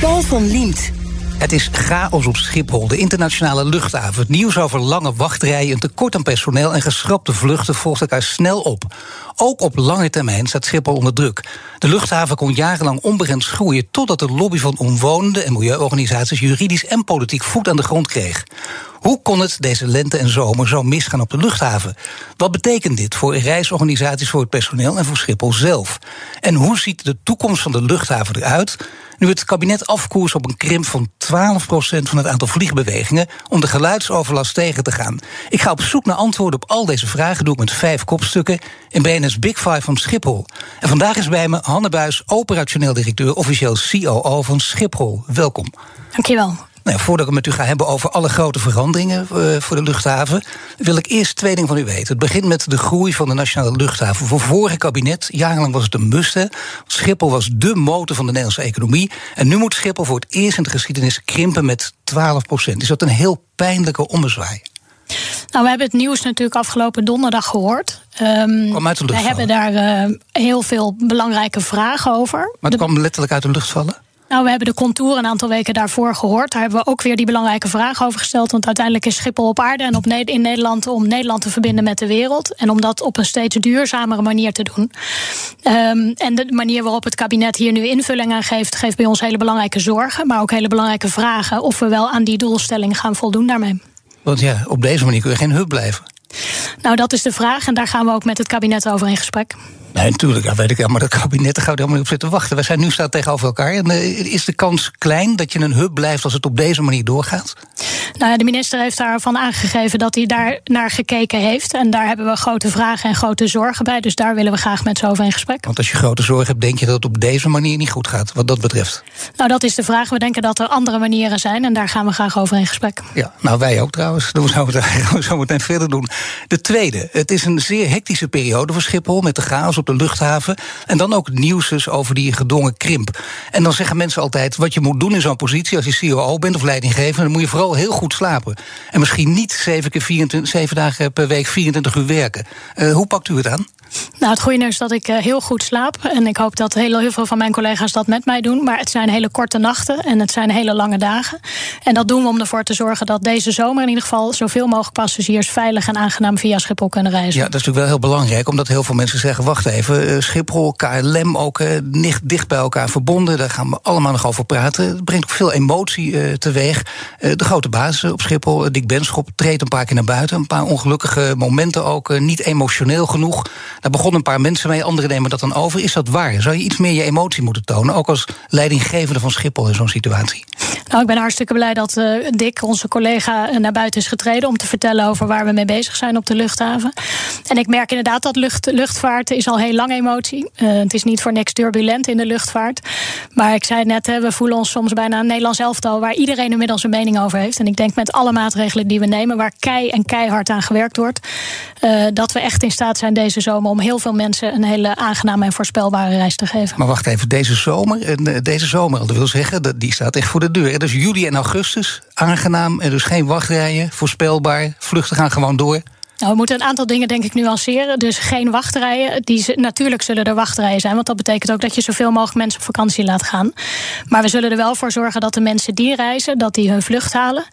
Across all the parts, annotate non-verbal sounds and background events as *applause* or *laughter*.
Paul van Liemt. Het is chaos op Schiphol, de internationale luchthaven. Het nieuws over lange wachtrijen, een tekort aan personeel en geschrapte vluchten volgt elkaar snel op. Ook op lange termijn staat Schiphol onder druk. De luchthaven kon jarenlang onbegrensd groeien totdat de lobby van omwonenden en milieuorganisaties juridisch en politiek voet aan de grond kreeg. Hoe kon het deze lente en zomer zo misgaan op de luchthaven? Wat betekent dit voor reisorganisaties, voor het personeel en voor Schiphol zelf? En hoe ziet de toekomst van de luchthaven eruit? Nu het kabinet afkoers op een krimp van 12% van het aantal vliegbewegingen om de geluidsoverlast tegen te gaan. Ik ga op zoek naar antwoorden op al deze vragen, doe ik met vijf kopstukken in BNS Big Five van Schiphol. En vandaag is bij me Hanne Buis, operationeel directeur, officieel COO van Schiphol. Welkom. Dankjewel. Nou, voordat ik het met u ga hebben over alle grote veranderingen uh, voor de luchthaven, wil ik eerst twee dingen van u weten. Het begint met de groei van de nationale luchthaven. Voor vorige kabinet, jarenlang was het een must. Hè. Schiphol was de motor van de Nederlandse economie. En nu moet Schiphol voor het eerst in de geschiedenis krimpen met 12 procent. Is dat een heel pijnlijke ommezwaai? Nou, we hebben het nieuws natuurlijk afgelopen donderdag gehoord. Um, kwam uit de lucht we hebben daar uh, heel veel belangrijke vragen over. Maar het kwam letterlijk uit de lucht vallen? Nou, we hebben de contouren een aantal weken daarvoor gehoord. Daar hebben we ook weer die belangrijke vraag over gesteld. Want uiteindelijk is Schiphol op aarde en op ne in Nederland om Nederland te verbinden met de wereld. En om dat op een steeds duurzamere manier te doen. Um, en de manier waarop het kabinet hier nu invulling aan geeft, geeft bij ons hele belangrijke zorgen. Maar ook hele belangrijke vragen of we wel aan die doelstelling gaan voldoen daarmee. Want ja, op deze manier kun je geen hub blijven. Nou, dat is de vraag. En daar gaan we ook met het kabinet over in gesprek. Nee, natuurlijk, dat weet ik. Ja, maar dat kabinet daar gaan we helemaal niet op zitten wachten. We zijn nu staan tegenover elkaar. En, uh, is de kans klein dat je een hub blijft als het op deze manier doorgaat? Nou, de minister heeft daarvan aangegeven dat hij daar naar gekeken heeft. En daar hebben we grote vragen en grote zorgen bij. Dus daar willen we graag met z'n over in gesprek. Want als je grote zorgen hebt, denk je dat het op deze manier niet goed gaat, wat dat betreft? Nou, dat is de vraag. We denken dat er andere manieren zijn. En daar gaan we graag over in gesprek. Ja, nou wij ook trouwens. Dat gaan we *laughs* zo meteen verder doen. De tweede, het is een zeer hectische periode voor Schiphol met de chaos op de luchthaven. En dan ook nieuws dus over die gedwongen krimp. En dan zeggen mensen altijd: wat je moet doen in zo'n positie als je COO bent of leidinggever, dan moet je vooral heel goed slapen. En misschien niet zeven, keer 24, zeven dagen per week 24 uur werken. Uh, hoe pakt u het aan? Nou, het goede nieuws is dat ik uh, heel goed slaap. En ik hoop dat heel, heel veel van mijn collega's dat met mij doen. Maar het zijn hele korte nachten en het zijn hele lange dagen. En dat doen we om ervoor te zorgen dat deze zomer in ieder geval zoveel mogelijk passagiers veilig en aangenaam via Schiphol kunnen reizen. Ja, dat is natuurlijk wel heel belangrijk, omdat heel veel mensen zeggen: wacht even, uh, Schiphol, KLM ook dicht, dicht bij elkaar verbonden. Daar gaan we allemaal nog over praten. Het brengt ook veel emotie teweeg. de grote baas op Schiphol, Dick Benschop, treedt een paar keer naar buiten. Een paar ongelukkige momenten ook, niet emotioneel genoeg. Daar begonnen een paar mensen mee, anderen nemen dat dan over. Is dat waar? Zou je iets meer je emotie moeten tonen, ook als leidinggevende van Schiphol in zo'n situatie? Nou, ik ben hartstikke blij dat uh, Dick, onze collega, naar buiten is getreden om te vertellen over waar we mee bezig zijn op de luchthaven. En ik merk inderdaad dat lucht, luchtvaart is al heel lang emotie. Uh, het is niet voor niks turbulent in de luchtvaart. Maar ik zei net, hè, we voelen ons soms bijna een Nederlands elftal waar iedereen inmiddels een mening over heeft. En ik denk met alle maatregelen die we nemen, waar kei en keihard aan gewerkt wordt, dat we echt in staat zijn deze zomer om heel veel mensen een hele aangename en voorspelbare reis te geven. Maar wacht even, deze zomer, en deze zomer, dat wil zeggen, die staat echt voor de deur. Dus juli en augustus, aangenaam en dus geen wachtrijen, voorspelbaar, vluchten gaan gewoon door. Nou, we moeten een aantal dingen denk ik nuanceren. Dus geen wachtrijen. Die, natuurlijk zullen er wachtrijen zijn. Want dat betekent ook dat je zoveel mogelijk mensen op vakantie laat gaan. Maar we zullen er wel voor zorgen dat de mensen die reizen, dat die hun vlucht halen.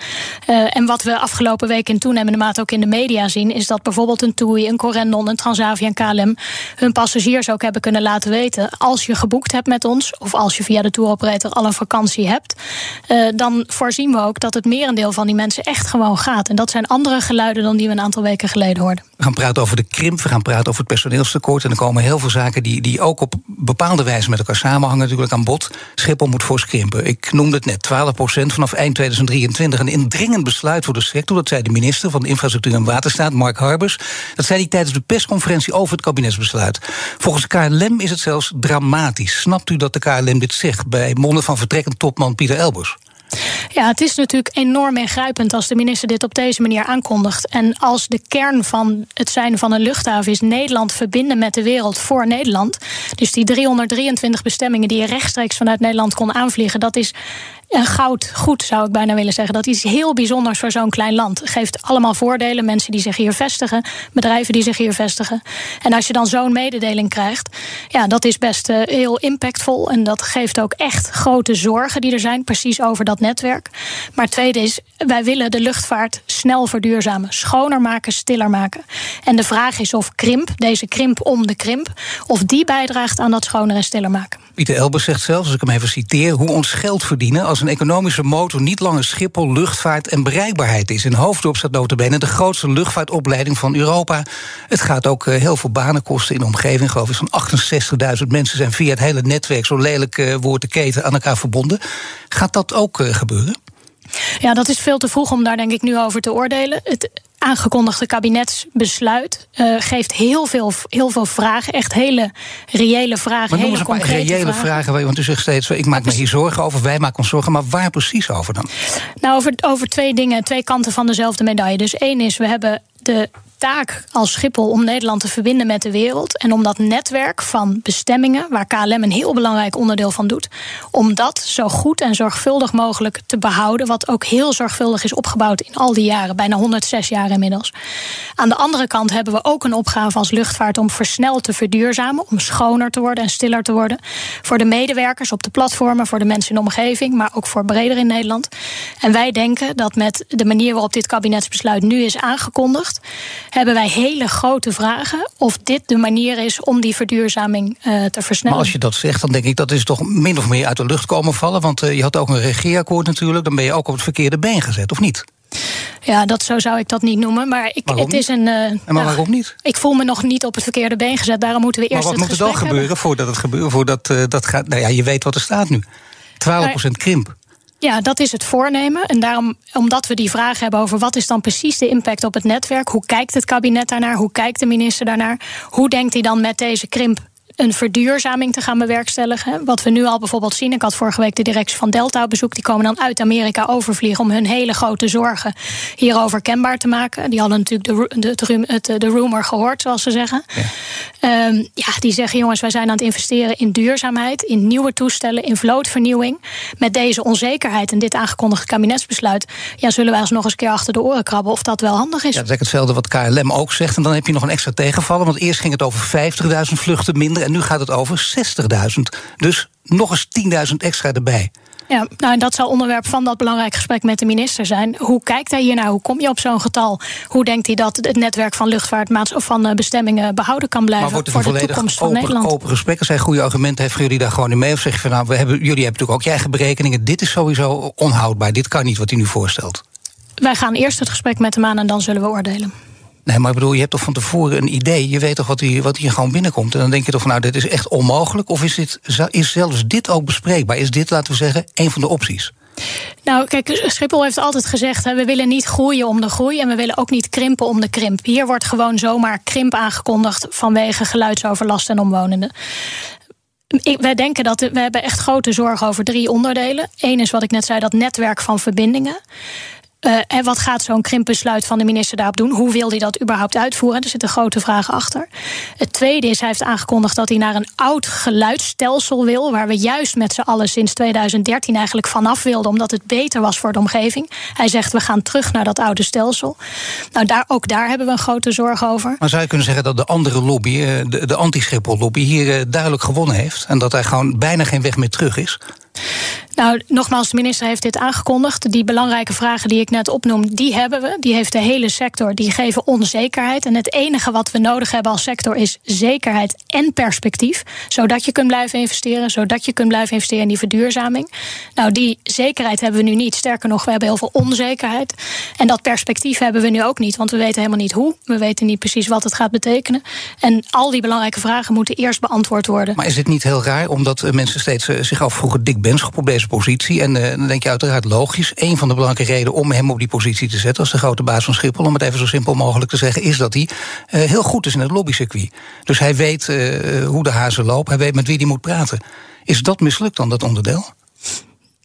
Uh, en wat we afgelopen week in toenemende mate ook in de media zien, is dat bijvoorbeeld een TUI, een Corendon, een Transavia en KLM hun passagiers ook hebben kunnen laten weten. Als je geboekt hebt met ons, of als je via de touroperator al een vakantie hebt, uh, dan voorzien we ook dat het merendeel van die mensen echt gewoon gaat. En dat zijn andere geluiden dan die we een aantal weken geleden hoorden. We gaan praten over de krimp, we gaan praten over het personeelstekort. En er komen heel veel zaken die, die ook op bepaalde wijze met elkaar samenhangen, natuurlijk aan bod. Schiphol moet fors krimpen. Ik noemde het net, 12% vanaf eind 2023. Een indringend besluit voor de sector. Dat zei de minister van Infrastructuur en Waterstaat, Mark Harbers. Dat zei hij tijdens de persconferentie over het kabinetsbesluit. Volgens KLM is het zelfs dramatisch. Snapt u dat de KLM dit zegt bij monden van vertrekkend topman Pieter Elbers? Ja, het is natuurlijk enorm ingrijpend als de minister dit op deze manier aankondigt. En als de kern van het zijn van een luchthaven is Nederland verbinden met de wereld voor Nederland. Dus die 323 bestemmingen die je rechtstreeks vanuit Nederland kon aanvliegen, dat is een goud goed, zou ik bijna willen zeggen. Dat is heel bijzonders voor zo'n klein land. Geeft allemaal voordelen. Mensen die zich hier vestigen, bedrijven die zich hier vestigen. En als je dan zo'n mededeling krijgt, ja, dat is best uh, heel impactvol. En dat geeft ook echt grote zorgen die er zijn, precies over dat netwerk. Maar tweede is, wij willen de luchtvaart snel verduurzamen, schoner maken, stiller maken. En de vraag is of krimp, deze krimp om de krimp, of die bijdraagt aan dat schoner en stiller maken. Pieter Elbers zegt zelfs, als ik hem even citeer, hoe ons geld verdienen als een economische motor niet langer Schiphol, luchtvaart en bereikbaarheid is. In Hoofddorp staat notabene de grootste luchtvaartopleiding van Europa. Het gaat ook eh, heel veel banen kosten in de omgeving. Geloof ik, zo'n 68.000 mensen zijn via het hele netwerk, zo lelijk uh, woord de keten, aan elkaar verbonden. Gaat dat ook uh, gebeuren? Ja, dat is veel te vroeg om daar denk ik nu over te oordelen. Het aangekondigde kabinetsbesluit uh, geeft heel veel, heel veel vragen. Echt hele reële vragen. Maar hele een paar reële vragen. vragen. Want u zegt steeds, ik maak me hier zorgen over, wij maken ons zorgen. Maar waar precies over dan? Nou, over, over twee dingen, twee kanten van dezelfde medaille. Dus één is, we hebben de taak als Schiphol om Nederland te verbinden met de wereld. En om dat netwerk van bestemmingen, waar KLM een heel belangrijk onderdeel van doet, om dat zo goed en zorgvuldig mogelijk te behouden. Wat ook heel zorgvuldig is opgebouwd in al die jaren, bijna 106 jaar inmiddels. Aan de andere kant hebben we ook een opgave als luchtvaart om versneld te verduurzamen, om schoner te worden en stiller te worden. Voor de medewerkers op de platformen, voor de mensen in de omgeving, maar ook voor breder in Nederland. En wij denken dat met de manier waarop dit kabinetsbesluit nu is aangekondigd, hebben wij hele grote vragen of dit de manier is om die verduurzaming uh, te versnellen. Maar als je dat zegt, dan denk ik dat is toch min of meer uit de lucht komen vallen. Want uh, je had ook een regeerakkoord natuurlijk, dan ben je ook op het verkeerde been gezet, of niet? Ja, dat, zo zou ik dat niet noemen. Maar ik, het is een. Uh, en maar waarom niet? Ik voel me nog niet op het verkeerde been gezet. Daarom moeten we eerst. Maar wat het moet er dan gebeuren voordat het gebeurt? Voordat dat gaat. Nou ja, je weet wat er staat nu. 12% krimp. Ja, dat is het voornemen. En daarom, omdat we die vraag hebben over wat is dan precies de impact op het netwerk, hoe kijkt het kabinet daarnaar, hoe kijkt de minister daarnaar, hoe denkt hij dan met deze krimp een verduurzaming te gaan bewerkstelligen. Wat we nu al bijvoorbeeld zien. Ik had vorige week de directie van Delta op bezoek. Die komen dan uit Amerika overvliegen om hun hele grote zorgen hierover kenbaar te maken. Die hadden natuurlijk de, de, de, de rumor gehoord, zoals ze zeggen. Ja. Um, ja, die zeggen: jongens, wij zijn aan het investeren in duurzaamheid, in nieuwe toestellen, in vlootvernieuwing. Met deze onzekerheid en dit aangekondigde kabinetsbesluit. Ja, zullen wij ons nog eens een keer achter de oren krabben of dat wel handig is. Ja, dat is hetzelfde wat KLM ook zegt. En dan heb je nog een extra tegenvallen. Want eerst ging het over 50.000 vluchten minder. En nu gaat het over 60.000. Dus nog eens 10.000 extra erbij. Ja, nou, en dat zal onderwerp van dat belangrijk gesprek met de minister zijn. Hoe kijkt hij hier nou? Hoe kom je op zo'n getal? Hoe denkt hij dat het netwerk van luchtvaartmaats of van eh, bestemmingen behouden kan blijven maar voor de toekomst van open, Nederland? Open gesprekken zijn goede argumenten. Hebben jullie daar gewoon in mee? Of zeg je van nou, we hebben, jullie hebben natuurlijk ook je eigen berekeningen. Dit is sowieso onhoudbaar. Dit kan niet wat hij nu voorstelt. Wij gaan eerst het gesprek met hem aan en dan zullen we oordelen. Nee, maar ik bedoel, je hebt toch van tevoren een idee. Je weet toch wat hier, wat hier gewoon binnenkomt. En dan denk je toch van, nou, dit is echt onmogelijk. Of is, dit, is zelfs dit ook bespreekbaar? Is dit, laten we zeggen, een van de opties? Nou, kijk, Schiphol heeft altijd gezegd: hè, we willen niet groeien om de groei en we willen ook niet krimpen om de krimp. Hier wordt gewoon zomaar krimp aangekondigd vanwege geluidsoverlast en omwonenden. Wij denken dat we hebben echt grote zorgen over drie onderdelen. Eén is wat ik net zei, dat netwerk van verbindingen. Uh, en wat gaat zo'n krimpbesluit van de minister daarop doen? Hoe wil hij dat überhaupt uitvoeren? Er zitten grote vragen achter. Het tweede is, hij heeft aangekondigd dat hij naar een oud geluidsstelsel wil, waar we juist met z'n allen sinds 2013 eigenlijk vanaf wilden, omdat het beter was voor de omgeving. Hij zegt, we gaan terug naar dat oude stelsel. Nou, daar, ook daar hebben we een grote zorg over. Maar zou je kunnen zeggen dat de andere lobby, eh, de, de anti-Schiphol-lobby, hier eh, duidelijk gewonnen heeft? En dat er gewoon bijna geen weg meer terug is? Nou, nogmaals, de minister heeft dit aangekondigd. Die belangrijke vragen die ik net opnoem, die hebben we. Die heeft de hele sector. Die geven onzekerheid. En het enige wat we nodig hebben als sector is zekerheid en perspectief. Zodat je kunt blijven investeren. Zodat je kunt blijven investeren in die verduurzaming. Nou, die zekerheid hebben we nu niet. Sterker nog, we hebben heel veel onzekerheid. En dat perspectief hebben we nu ook niet. Want we weten helemaal niet hoe. We weten niet precies wat het gaat betekenen. En al die belangrijke vragen moeten eerst beantwoord worden. Maar is het niet heel raar, omdat mensen steeds eh, zich afvroegen... Dick Benschop op deze positie? En uh, dan denk je uiteraard logisch. Een van de belangrijke redenen om hem op die positie te zetten... als de grote baas van Schiphol, om het even zo simpel mogelijk te zeggen... is dat hij uh, heel goed is in het lobbycircuit. Dus hij weet uh, hoe de hazen lopen, hij weet met wie hij moet praten. Is dat mislukt dan, dat onderdeel?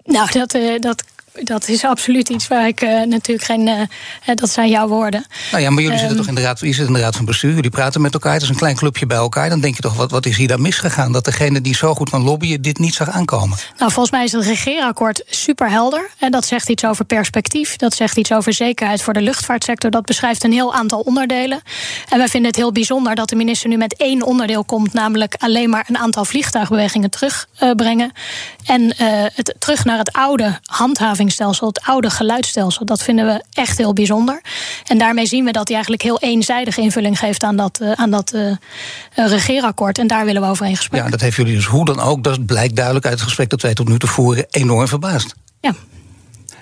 Nou, dat, dat dat is absoluut iets waar ik uh, natuurlijk geen. Uh, dat zijn jouw woorden. Nou ja, maar jullie um, zitten toch in de raad, je zit in de raad van bestuur, jullie praten met elkaar, het is een klein clubje bij elkaar. Dan denk je toch, wat, wat is hier dan misgegaan? Dat degene die zo goed kan lobbyen dit niet zag aankomen. Nou, volgens mij is het regeerakkoord superhelder. En dat zegt iets over perspectief. Dat zegt iets over zekerheid voor de luchtvaartsector. Dat beschrijft een heel aantal onderdelen. En wij vinden het heel bijzonder dat de minister nu met één onderdeel komt, namelijk alleen maar een aantal vliegtuigbewegingen terugbrengen. Uh, en het terug naar het oude handhaven het oude geluidstelsel. Dat vinden we echt heel bijzonder. En daarmee zien we dat hij eigenlijk heel eenzijdige invulling geeft aan dat, uh, aan dat uh, regeerakkoord. En daar willen we over in gesprek. Ja, dat heeft jullie dus hoe dan ook, dat blijkt duidelijk uit het gesprek dat wij tot nu toe voeren, enorm verbaasd. Ja.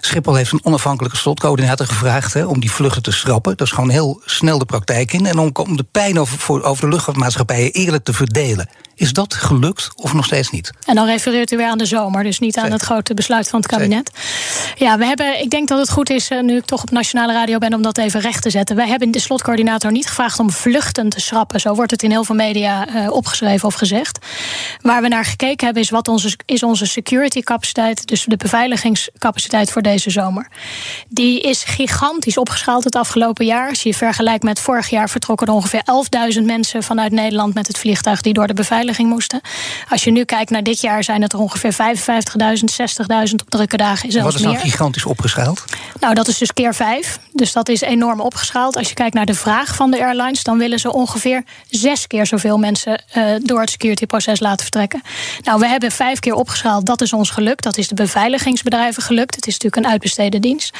Schiphol heeft een onafhankelijke slotcoördinator gevraagd hè, om die vluchten te schrappen. Dat is gewoon heel snel de praktijk in. En om, om de pijn over, voor, over de luchtvaartmaatschappijen eerlijk te verdelen. Is dat gelukt of nog steeds niet? En dan refereert u weer aan de zomer, dus niet aan Zeker. het grote besluit van het kabinet. Zeker. Ja, we hebben, ik denk dat het goed is, nu ik toch op nationale radio ben, om dat even recht te zetten. Wij hebben de slotcoördinator niet gevraagd om vluchten te schrappen. Zo wordt het in heel veel media uh, opgeschreven of gezegd. Waar we naar gekeken hebben, is wat onze, is onze security capaciteit, dus de beveiligingscapaciteit voor deze zomer. Die is gigantisch opgeschaald het afgelopen jaar. Als je vergelijkt met vorig jaar vertrokken er ongeveer 11.000 mensen vanuit Nederland met het vliegtuig die door de beveiliging moesten. Als je nu kijkt naar dit jaar, zijn het er ongeveer 55.000, 60.000 op drukke dagen. Zelfs Wat is dan meer. gigantisch opgeschaald? Nou, dat is dus keer vijf. Dus dat is enorm opgeschaald. Als je kijkt naar de vraag van de airlines, dan willen ze ongeveer zes keer zoveel mensen uh, door het security-proces laten vertrekken. Nou, we hebben vijf keer opgeschaald. Dat is ons gelukt. Dat is de beveiligingsbedrijven gelukt. Het is natuurlijk een uitbesteden dienst.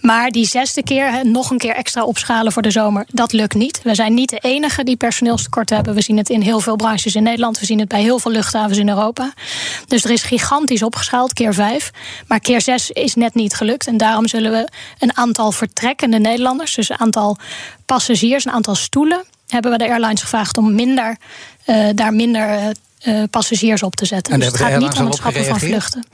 Maar die zesde keer, he, nog een keer extra opschalen voor de zomer, dat lukt niet. We zijn niet de enige die personeelstekort hebben. We zien het in heel veel branches in Nederland. We zien het bij heel veel luchthavens in Europa. Dus er is gigantisch opgeschaald, keer vijf. Maar keer zes is net niet gelukt. En daarom zullen we een aantal vertrekkende Nederlanders, dus een aantal passagiers, een aantal stoelen, hebben we de airlines gevraagd om minder, uh, daar minder uh, uh, passagiers op te zetten. En dus het gaat niet om het schrappen van vluchten.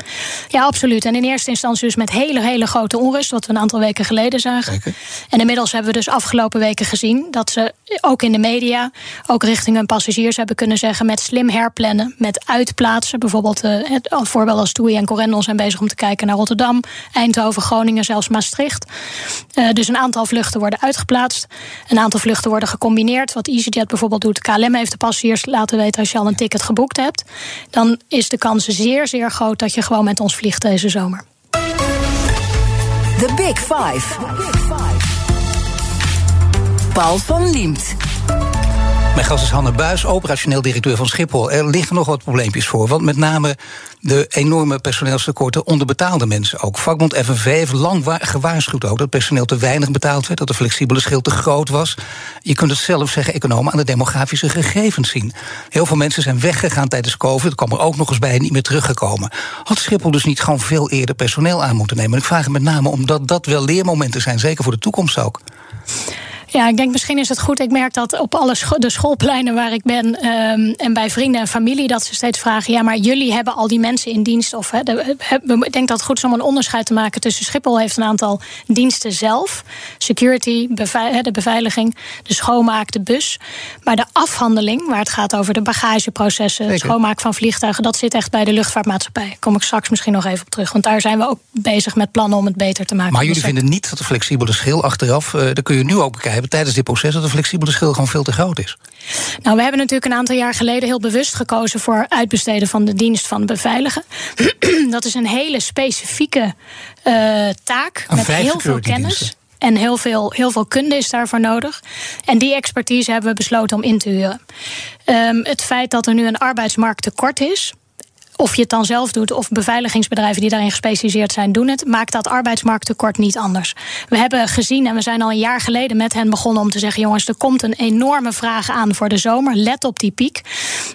Ja, absoluut. En in eerste instantie dus met hele, hele grote onrust, wat we een aantal weken geleden zagen. Zeker. En inmiddels hebben we dus afgelopen weken gezien dat ze ook in de media, ook richting hun passagiers hebben kunnen zeggen met slim herplannen, met uitplaatsen. Bijvoorbeeld, uh, het voorbeeld als TUI en Corendon zijn bezig om te kijken naar Rotterdam, Eindhoven, Groningen, zelfs Maastricht. Uh, dus een aantal vluchten worden uitgeplaatst. Een aantal vluchten worden gecombineerd. Wat EasyJet bijvoorbeeld doet. KLM heeft de passagiers laten weten als je al een ticket geboekt hebt, dan is de kans zeer, zeer groot dat je gewoon met ons vliegt deze zomer. The Big Five. Paul van Liemt. Mijn gast is Hanne Buis, operationeel directeur van Schiphol. Er liggen nog wat probleempjes voor, want met name de enorme personeelstekorten onderbetaalde mensen ook. Vakbond FNV heeft lang gewaarschuwd ook dat personeel te weinig betaald werd, dat de flexibele schil te groot was. Je kunt het zelf zeggen, economen, aan de demografische gegevens zien. Heel veel mensen zijn weggegaan tijdens COVID, dat kwam er ook nog eens bij en niet meer teruggekomen. Had Schiphol dus niet gewoon veel eerder personeel aan moeten nemen? En ik vraag het met name omdat dat wel leermomenten zijn, zeker voor de toekomst ook. Ja, ik denk misschien is het goed. Ik merk dat op alle scho de schoolpleinen waar ik ben um, en bij vrienden en familie, dat ze steeds vragen: ja, maar jullie hebben al die mensen in dienst. Of hè, de, ik denk dat het goed is om een onderscheid te maken tussen Schiphol heeft een aantal diensten zelf: security, bevei de beveiliging, de schoonmaak, de bus. Maar de afhandeling, waar het gaat over de bagageprocessen, schoonmaak van vliegtuigen, dat zit echt bij de luchtvaartmaatschappij. Daar kom ik straks misschien nog even op terug. Want daar zijn we ook bezig met plannen om het beter te maken. Maar jullie vinden niet dat de flexibele schil achteraf, uh, dat kun je nu ook bekijken tijdens dit proces dat de flexibele schil gewoon veel te groot is? Nou, we hebben natuurlijk een aantal jaar geleden heel bewust gekozen voor uitbesteden van de dienst van beveiligen. *clears throat* dat is een hele specifieke uh, taak een met heel veel kennis. En heel veel, heel veel kunde is daarvoor nodig. En die expertise hebben we besloten om in te huren. Um, het feit dat er nu een arbeidsmarkt tekort is, Of je het dan zelf doet, of beveiligingsbedrijven die daarin gespecialiseerd zijn, doen het, maakt dat arbeidsmarkttekort niet anders. We hebben gezien, en we zijn al een jaar geleden met hen begonnen om te zeggen: jongens, er komt een enorme vraag aan voor de zomer. Let op die piek.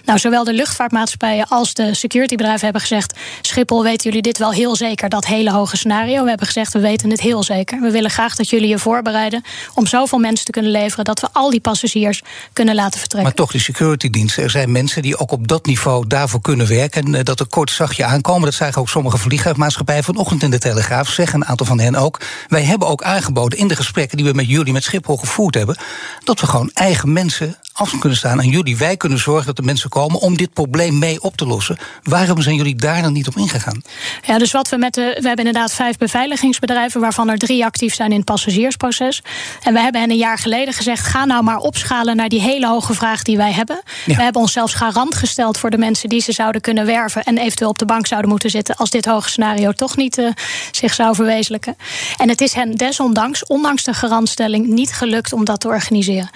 Nou, zowel de luchtvaartmaatschappijen als de securitybedrijven hebben gezegd: Schiphol, weten jullie dit wel heel zeker, dat hele hoge scenario? We hebben gezegd: we weten het heel zeker. We willen graag dat jullie je voorbereiden om zoveel mensen te kunnen leveren dat we al die passagiers kunnen laten vertrekken. Maar toch, die securitydiensten, er zijn mensen die ook op dat niveau daarvoor kunnen werken. En eh, dat er kort zachtje aankomen. Dat zagen ook sommige vliegtuigmaatschappijen vanochtend in de Telegraaf. Zeggen een aantal van hen ook. Wij hebben ook aangeboden in de gesprekken die we met jullie, met Schiphol gevoerd hebben. dat we gewoon eigen mensen af kunnen staan aan jullie. Wij kunnen zorgen dat de mensen komen om dit probleem mee op te lossen. Waarom zijn jullie daar dan niet op ingegaan? Ja, dus wat we met de. We hebben inderdaad vijf beveiligingsbedrijven, waarvan er drie actief zijn in het passagiersproces. En we hebben hen een jaar geleden gezegd: ga nou maar opschalen naar die hele hoge vraag die wij hebben. We hebben ons zelfs garant gesteld voor de mensen die ze zouden kunnen werven en eventueel op de bank zouden moeten zitten als dit hoge scenario toch niet uh, zich zou verwezenlijken. En het is hen desondanks, ondanks de garantstelling, niet gelukt om dat te organiseren.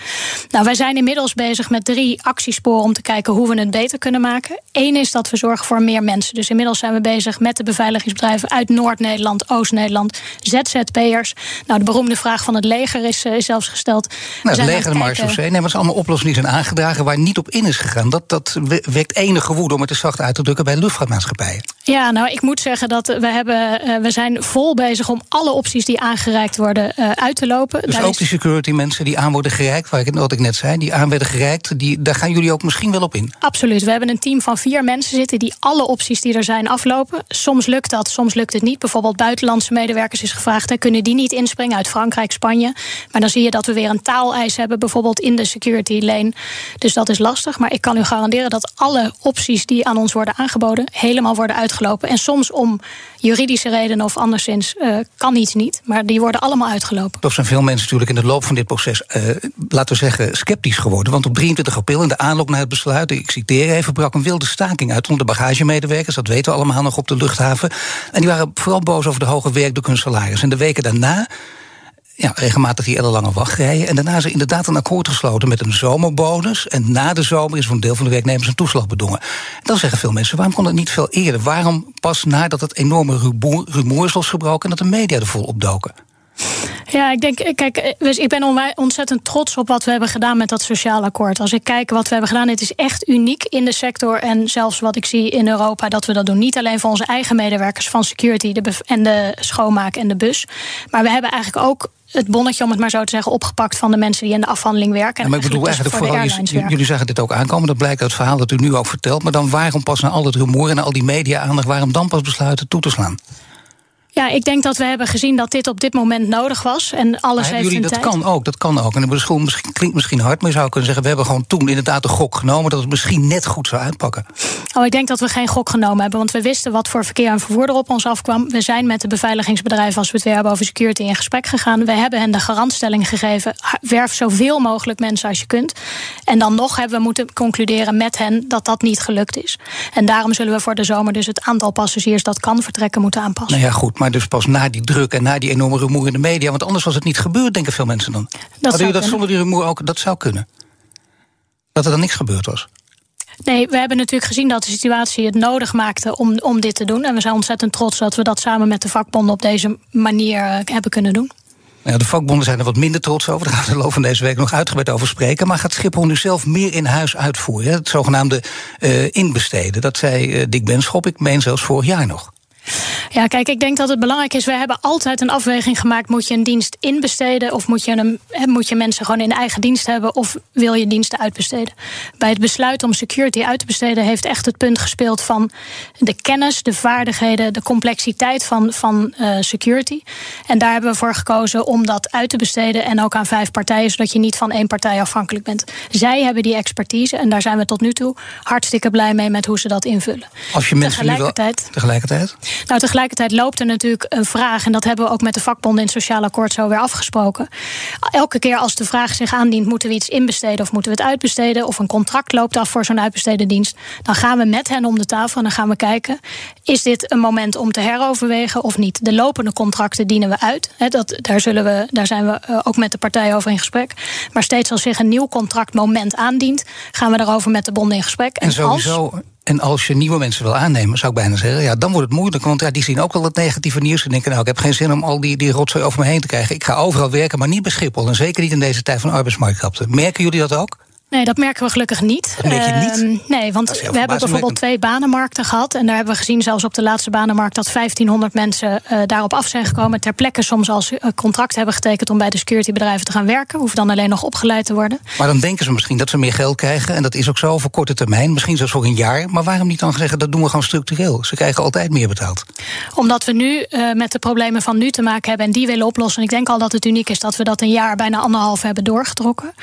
Nou, wij zijn inmiddels bezig met drie actiesporen om te kijken hoe we het beter kunnen maken. Eén is dat we zorgen voor meer mensen. Dus inmiddels zijn we bezig met de beveiligingsbedrijven uit Noord-Nederland, Oost-Nederland, ZZP'ers. Nou, de beroemde vraag van het leger is, uh, is zelfs gesteld. Nou, het leger, de Marshall Nee, maar het allemaal oplossingen die zijn aangedragen waar niet op in is gegaan. Dat, dat wekt enige woede om het te zacht uit te drukken bij luchtvaartmaatschappijen. Ja, nou, ik moet zeggen dat we, hebben, uh, we zijn vol bezig om alle opties die aangereikt worden uh, uit te lopen. Dus Daar ook is... die security mensen die aan worden gereikt, waar ik, wat ik net zei, die aan werden gereikt, die, daar gaan jullie ook misschien wel op in. Absoluut. We hebben een team van vier mensen zitten die alle opties die er zijn aflopen. Soms lukt dat, soms lukt het niet. Bijvoorbeeld buitenlandse medewerkers is gevraagd, hè, kunnen die niet inspringen uit Frankrijk, Spanje. Maar dan zie je dat we weer een taaleis hebben, bijvoorbeeld in de security lane. Dus dat is lastig. Maar ik kan u garanderen dat alle opties die aan ons worden aangeboden, helemaal worden uitgelopen. En soms om juridische redenen of anderszins uh, kan iets niet. Maar die worden allemaal uitgelopen. Toch zijn veel mensen natuurlijk in de loop van dit proces, uh, laten we zeggen, sceptisch geworden. Want op 23 april, in de aanloop naar het besluit, ik citeer even, brak een wilde staking uit onder de bagagemedewerkers. Dat weten we allemaal nog op de luchthaven. En die waren vooral boos over de hoge werkdruk En de weken daarna ja, regelmatig die ellenlange wachtrijen. En daarna is er inderdaad een akkoord gesloten met een zomerbonus. En na de zomer is voor een deel van de werknemers een toeslag bedongen. dan zeggen veel mensen, waarom kon het niet veel eerder? Waarom pas nadat het enorme rumoer, rumoer is losgebroken... en dat de media er vol opdoken? Ja, ik denk, kijk, dus ik ben ontzettend trots op wat we hebben gedaan met dat sociaal akkoord. Als ik kijk wat we hebben gedaan, het is echt uniek in de sector en zelfs wat ik zie in Europa dat we dat doen. Niet alleen voor onze eigen medewerkers van security en de schoonmaak en de bus, maar we hebben eigenlijk ook het bonnetje, om het maar zo te zeggen, opgepakt van de mensen die in de afhandeling werken. Ja, maar ik bedoel dus eigenlijk vooral, jullie zagen dit ook aankomen, dat blijkt uit het verhaal dat u nu ook vertelt. Maar dan waarom pas na al het rumoer en al die media-aandacht, waarom dan pas besluiten toe te slaan? Ja, ik denk dat we hebben gezien dat dit op dit moment nodig was. En alles heeft jullie, dat tijd. kan ook, dat kan ook. En misschien, klinkt misschien hard, maar je zou kunnen zeggen... we hebben gewoon toen inderdaad de gok genomen... dat het misschien net goed zou uitpakken. Oh, ik denk dat we geen gok genomen hebben. Want we wisten wat voor verkeer en vervoer er op ons afkwam. We zijn met de beveiligingsbedrijven, als we het weer hebben over security... in gesprek gegaan. We hebben hen de garantstelling gegeven... werf zoveel mogelijk mensen als je kunt. En dan nog hebben we moeten concluderen met hen... dat dat niet gelukt is. En daarom zullen we voor de zomer dus het aantal passagiers... dat kan vertrekken moeten aanpassen. Nou ja, goed maar dus pas na die druk en na die enorme rumoer in de media. Want anders was het niet gebeurd, denken veel mensen dan. Dat Hadden u dat zonder die rumoer ook, dat zou kunnen? Dat er dan niks gebeurd was? Nee, we hebben natuurlijk gezien dat de situatie het nodig maakte om, om dit te doen. En we zijn ontzettend trots dat we dat samen met de vakbonden op deze manier uh, hebben kunnen doen. Ja, de vakbonden zijn er wat minder trots over. Daar gaan we de loop van deze week nog uitgebreid over spreken. Maar gaat Schiphol nu zelf meer in huis uitvoeren? Het zogenaamde uh, inbesteden. Dat zei uh, Dick Benschop, ik meen zelfs vorig jaar nog. Ja, kijk, ik denk dat het belangrijk is. We hebben altijd een afweging gemaakt. Moet je een dienst inbesteden? Of moet je, een, moet je mensen gewoon in eigen dienst hebben? Of wil je diensten uitbesteden? Bij het besluit om security uit te besteden, heeft echt het punt gespeeld van de kennis, de vaardigheden, de complexiteit van, van uh, security. En daar hebben we voor gekozen om dat uit te besteden. En ook aan vijf partijen, zodat je niet van één partij afhankelijk bent. Zij hebben die expertise. En daar zijn we tot nu toe hartstikke blij mee met hoe ze dat invullen. Als je mensen tegelijkertijd. Nu wel, tegelijkertijd? Nou, tegelijkertijd loopt er natuurlijk een vraag, en dat hebben we ook met de vakbonden in het sociaal akkoord zo weer afgesproken. Elke keer als de vraag zich aandient, moeten we iets inbesteden of moeten we het uitbesteden, of een contract loopt af voor zo'n uitbesteden dienst, dan gaan we met hen om de tafel en dan gaan we kijken, is dit een moment om te heroverwegen of niet? De lopende contracten dienen we uit. dat, daar, zullen we, daar zijn we eh, ook met de partijen over in gesprek. Maar steeds als zich een nieuw contractmoment aandient, gaan we daarover met de bonden in gesprek. En, sowieso, En als je nieuwe mensen wil aannemen, zou ik bijna zeggen, ja, dan wordt het moeilijk. Want ja, die zien ook wel het negatieve nieuws en denken, nou, ik heb geen zin om al die, die rotzooi over me heen te krijgen. Ik ga overal werken, maar niet bij Schiphol. En zeker niet in deze tijd van arbeidsmarktkrapte. Merken jullie dat ook? Nee, dat merken we gelukkig niet. Dat merk je niet? Ehm, nee, want we hebben bijvoorbeeld twee banenmarkten gehad. En daar hebben we gezien, zelfs op de laatste banenmarkt, dat 1500 mensen uh, daarop af zijn gekomen. Ter plekke soms als uh, contract hebben getekend om bij de securitybedrijven te gaan werken. Hoeven dan alleen nog opgeleid te worden. Maar dan denken ze misschien dat ze meer geld krijgen. En dat is ook zo voor korte termijn. Misschien zelfs voor een jaar. Maar waarom niet dan zeggen dat doen we gewoon structureel? Ze krijgen altijd meer betaald. Omdat we nu uh, met de problemen van nu te maken hebben en die willen oplossen. En ik denk al dat het uniek is dat we dat een jaar, bijna anderhalf hebben doorgetrokken.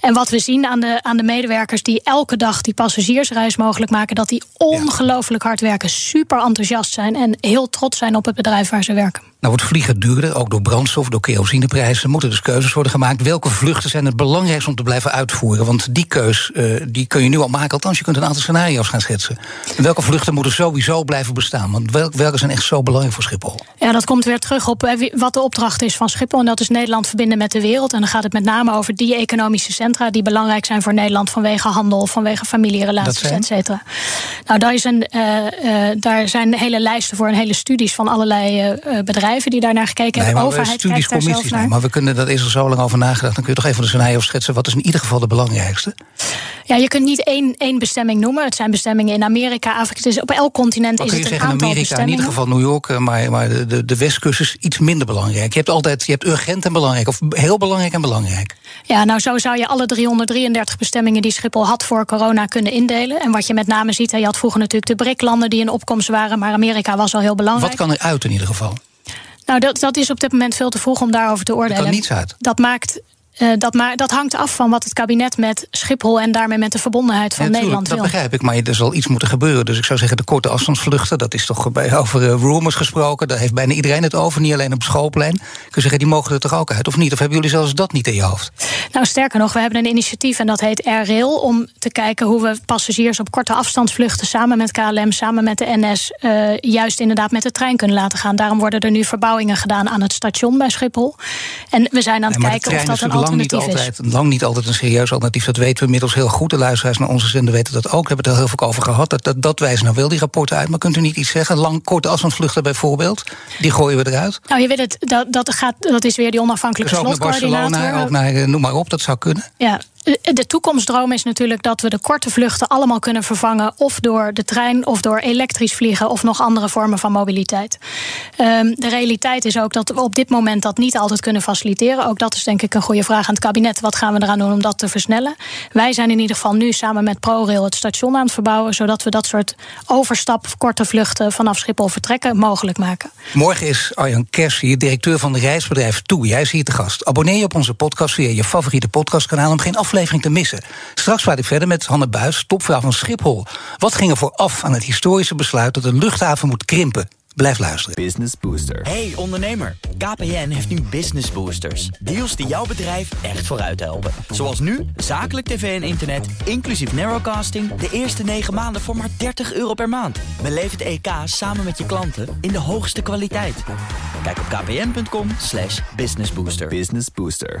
En wat we zien aan de, aan de medewerkers die elke dag die passagiersreis mogelijk maken, dat die ongelooflijk hard werken, super enthousiast zijn en heel trots zijn op het bedrijf waar ze werken. Nou wordt vliegen duurder, ook door brandstof, door kerosineprijzen. Er moeten dus keuzes worden gemaakt. Welke vluchten zijn het belangrijkst om te blijven uitvoeren? Want die keus uh, die kun je nu al maken, althans je kunt een aantal scenario's gaan schetsen. En welke vluchten moeten sowieso blijven bestaan? Want welke zijn echt zo belangrijk voor Schiphol? Ja, dat komt weer terug op wat de opdracht is van Schiphol. En dat is Nederland verbinden met de wereld. En dan gaat het met name over die economische centra die belangrijk zijn voor Nederland vanwege handel, vanwege familierelaties, et cetera. Nou, daar, is een, uh, uh, daar zijn hele lijsten voor en hele studies van allerlei bedrijven die daar naar gekeken nee, hebben. Overheid studies, commissies, naar. Maar we kunnen, dat is er zo lang over nagedacht. Dan kun je toch even de scenario schetsen. Wat is in ieder geval de belangrijkste? Ja, je kunt niet één, één bestemming noemen. Het zijn bestemmingen in Amerika, Afrika. Dus op elk continent is het een zeggen, aantal Amerika, in ieder geval New York, eh, maar, maar de, de, de westkust is iets minder belangrijk. Je hebt altijd je hebt urgent en belangrijk, of heel belangrijk en belangrijk. Ja, nou zo zou je alle 333 bestemmingen die Schiphol had voor corona kunnen indelen. En wat je met name ziet, je had vroeger natuurlijk de BRIC-landen die in opkomst waren, maar Amerika was al heel belangrijk. Wat kan er uit in ieder geval? Nou, dat, dat is op dit moment veel te vroeg om daarover te oordelen. Er kan niets uit. Dat maakt uh, dat, maar, dat hangt af van wat het kabinet met Schiphol en daarmee met de verbondenheid van ja, Nederland wil. Dat begrijp ik, maar er zal iets moeten gebeuren. Dus ik zou zeggen, de korte afstandsvluchten, dat is toch bij, over uh, rumors gesproken. Daar heeft bijna iedereen het over, niet alleen op schoolplein. Kun je zeggen, die mogen er toch ook uit, of niet? Of hebben jullie zelfs dat niet in je hoofd? Nou, sterker nog, we hebben een initiatief en dat heet Air-Rail... om te kijken hoe we passagiers op korte afstandsvluchten... samen met KLM, samen met de NS... Uh, eh, juist inderdaad met de trein kunnen laten gaan. Daarom worden er nu verbouwingen gedaan aan het station bij Schiphol. En we zijn aan het kijken of dat een alternatief is lang niet altijd een serieus alternatief. Dat weten we inmiddels heel goed. De luisteraars naar onze zender weten dat ook. We hebben het er heel veel over gehad. Dat, dat, dat wijzen nou wel die rapporten uit. Maar kunt u niet iets zeggen? Lang, korte afstandsvluchten bijvoorbeeld. Die gooien we eruit. Nou, je weet het, dat, dat, gaat, dat is weer die onafhankelijke dus slotcoördinator. Ook naar Barcelona, ook naar, eh, noem maar op, dat zou kunnen. Ja, de toekomstdroom is natuurlijk dat we de korte vluchten allemaal kunnen vervangen. Of door de trein, of door elektrisch vliegen, of nog andere vormen van mobiliteit. Um, de realiteit is ook dat we op dit moment dat niet altijd kunnen faciliteren. Ook dat is denk ik een goede vraag aan het kabinet. Wat gaan we eraan doen om dat te versnellen? Wij zijn in ieder geval nu samen met ProRail het station aan het verbouwen. Zodat we dat soort overstap, korte vluchten vanaf Schiphol vertrekken mogelijk maken. Morgen is Arjan Kers hier, directeur van de reisbedrijf Toe. Jij is hier te gast. Abonneer je op onze podcast via je favoriete podcastkanaal om geen aflevering aflevering te missen. Straks praat ik verder met Hanne Buis, topvrouw van Schiphol. Wat ging er vooraf aan het historische besluit dat de luchthaven moet krimpen? Blijf luisteren. Business Booster. Hey ondernemer, KPN heeft nu Business Boosters. Deals die jouw bedrijf echt vooruit helpen. Zoals nu, zakelijk tv en internet, inclusief narrowcasting... de eerste 9 maanden voor maar 30 euro per maand. Beleef het EK samen met je klanten in de hoogste kwaliteit. Kijk op kpn.com businessbooster. Business Booster.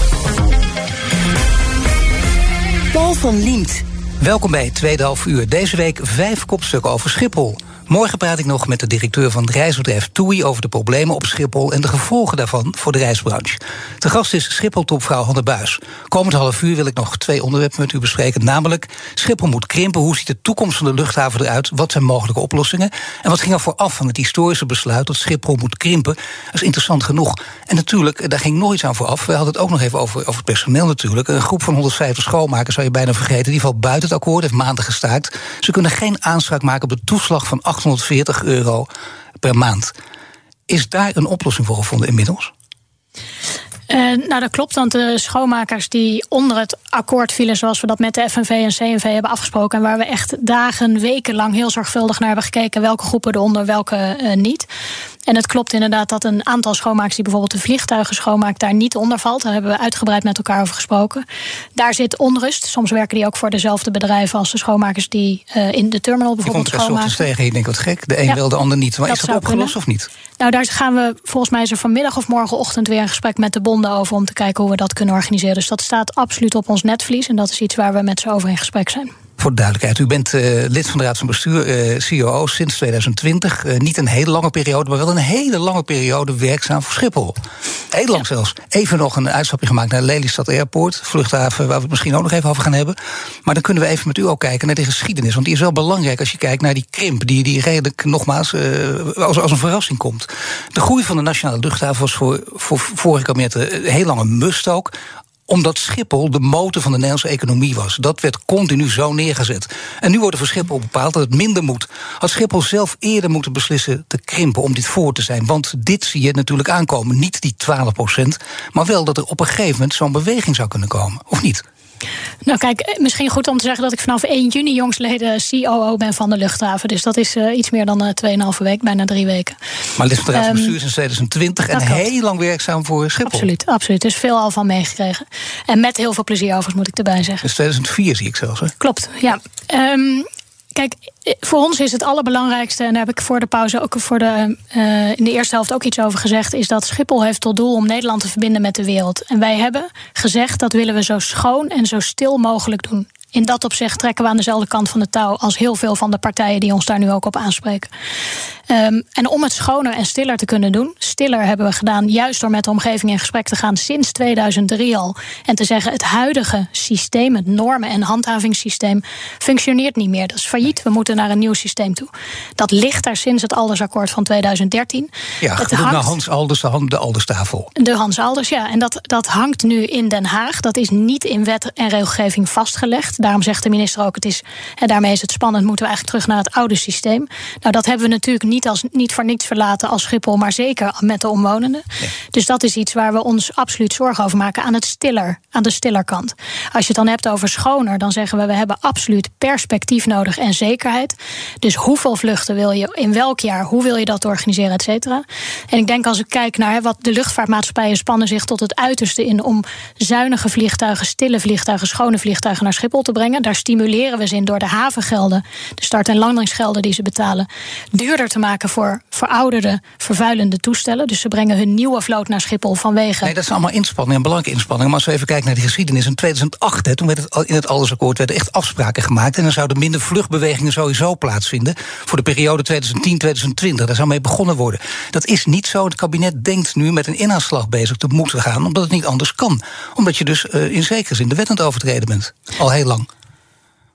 Paul van Liemt. Welkom bij het tweede half uur. Deze week vijf kopstukken over Schiphol. Morgen praat ik nog met de directeur van het reisbedrijf TUI over de problemen op Schiphol en de gevolgen daarvan voor de reisbranche. De gast is Schiphol-topvrouw Hanne Buis. Komend half uur wil ik nog twee onderwerpen met u bespreken. Namelijk, Schiphol moet krimpen. Hoe ziet de toekomst van de luchthaven eruit? Wat zijn mogelijke oplossingen? En wat ging er vooraf van het historische besluit dat Schiphol moet krimpen? Dat is interessant genoeg. En natuurlijk, daar ging nog iets aan vooraf. We hadden het ook nog even over, over het personeel natuurlijk. Een groep van 150 schoonmakers zou je bijna vergeten. Die valt buiten het akkoord, heeft maanden gestaakt. Ze kunnen geen aanspraak maken op de toeslag van 8 840 euro per maand. Is daar een oplossing voor gevonden inmiddels? Uh, nou, dat klopt, want de schoonmakers die onder het akkoord vielen, zoals we dat met de FNV en CNV hebben afgesproken, en waar we echt dagen, weken lang heel zorgvuldig naar hebben gekeken welke groepen eronder, welke uh, niet. En het klopt inderdaad dat een aantal schoonmakers die bijvoorbeeld de vliegtuigen schoonmaakt, daar niet onder valt. Daar hebben we uitgebreid met elkaar over gesproken. Daar zit onrust. Soms werken die ook voor dezelfde bedrijven als de schoonmakers die uh, in de terminal bijvoorbeeld komt schoonmaken. tegen, je denkt wat gek. De een ja, wil, de ander niet. Maar is dat opgelost kunnen. of niet? Nou, daar gaan we volgens mij zo vanmiddag of morgenochtend weer een gesprek met de bonden over om te kijken hoe we dat kunnen organiseren. Dus dat staat absoluut op ons netvlies. En dat is iets waar we met ze over in gesprek zijn. Voor de duidelijkheid, u bent uh, lid van de Raad van Bestuur, uh, COO sinds 2020. Uh, niet een hele lange periode, maar wel een hele lange periode werkzaam voor Schiphol. Heel lang ja. zelfs. Even nog een uitstapje gemaakt naar Lelystad Airport, vluchthaven, waar we het misschien ook nog even over gaan hebben. Maar dan kunnen we even met u ook kijken naar de geschiedenis. Want die is wel belangrijk als je kijkt naar die krimp, die, die redelijk nogmaals als, als een verrassing komt. De groei van de nationale luchthaven was voor, voor vorige kabinetten heel lang een must ook omdat Schiphol de motor van de Nederlandse economie was. Dat werd continu zo neergezet. En nu wordt er voor Schiphol bepaald dat het minder moet. Had Schiphol zelf eerder moeten beslissen te krimpen om dit voor te zijn. Want dit zie je natuurlijk aankomen. Niet die 12 procent, maar wel dat er op een gegeven moment zo'n beweging zou kunnen komen. Of niet? Nou, kijk, eh, misschien goed om te zeggen dat ik vanaf 1 juni jongsleden COO ben van de luchthaven. Dus dat is uh, iets meer dan uh, eh, 2,5 week, bijna drie weken. Maar lid van de Raad van Bestuur sinds 2020 en klopt. heel lang werkzaam voor Schiphol. Absoluut, absoluut. Dus veel al van meegekregen. En met heel veel plezier overigens, moet ik erbij zeggen. Dus 2004 zie ik zelfs, hè? Klopt, ja. Um, Kijk, voor ons is het allerbelangrijkste, en daar heb ik voor de pauze ook voor de, uh, in de eerste helft ook iets over gezegd, is dat Schiphol heeft tot doel om Nederland te verbinden met de wereld. En wij hebben gezegd dat willen we zo schoon en zo stil mogelijk doen in dat opzicht trekken we aan dezelfde kant van de touw als heel veel van de partijen die ons daar nu ook op aanspreken. Um, en om het schoner en stiller te kunnen doen, stiller hebben we gedaan juist door met de omgeving in gesprek te gaan sinds 2003 al. En te zeggen: het huidige systeem, het normen- en handhavingssysteem, functioneert niet meer. Dat is failliet. We moeten naar een nieuw systeem toe. Dat ligt daar sinds het Aldersakkoord van 2013. Ja, het hangt, naar Hans Alders, de Alderstafel. De Hans Alders, ja. En dat, dat hangt nu in Den Haag. Dat is niet in wet en regelgeving vastgelegd. Daarom zegt de minister ook: het is, en daarmee is het spannend, moeten we eigenlijk terug naar het oude systeem. Nou, dat hebben we natuurlijk niet, als, niet voor niets verlaten als Schiphol, maar zeker met de omwonenden. Dus dat is iets waar we ons absoluut zorgen over maken aan het stiller, aan de stiller kant. Als je het dan hebt over schoner, dan zeggen we: we hebben absoluut perspectief nodig en zekerheid. Dus hoeveel vluchten wil je, in welk jaar, hoe wil je dat organiseren, et cetera. En ik denk als ik kijk naar wat de luchtvaartmaatschappijen spannen zich tot het uiterste in om zuinige vliegtuigen, stille vliegtuigen, schone vliegtuigen naar Schiphol te brengen. Daar stimuleren we ze in door de havengelden, de start- en landingsgelden die ze betalen, duurder te maken voor verouderde, vervuilende toestellen. Dus ze brengen hun nieuwe vloot naar Schiphol vanwege. Nee, dat is allemaal inspanningen, een belangrijke inspanningen. Maar als we even kijken naar de geschiedenis. In 2008, hè, toen werd het in het Aldersakkoord werden echt afspraken gemaakt. En dan zouden minder vluchtbewegingen sowieso plaatsvinden. Voor de periode 2010-2020. Daar zou mee begonnen worden. Dat is niet zo. Het kabinet denkt nu met een inhaalslag bezig te moeten gaan. Omdat het niet anders kan. Omdat je dus uh, in zekere zin de wet aan overtreden bent. Al heel lang.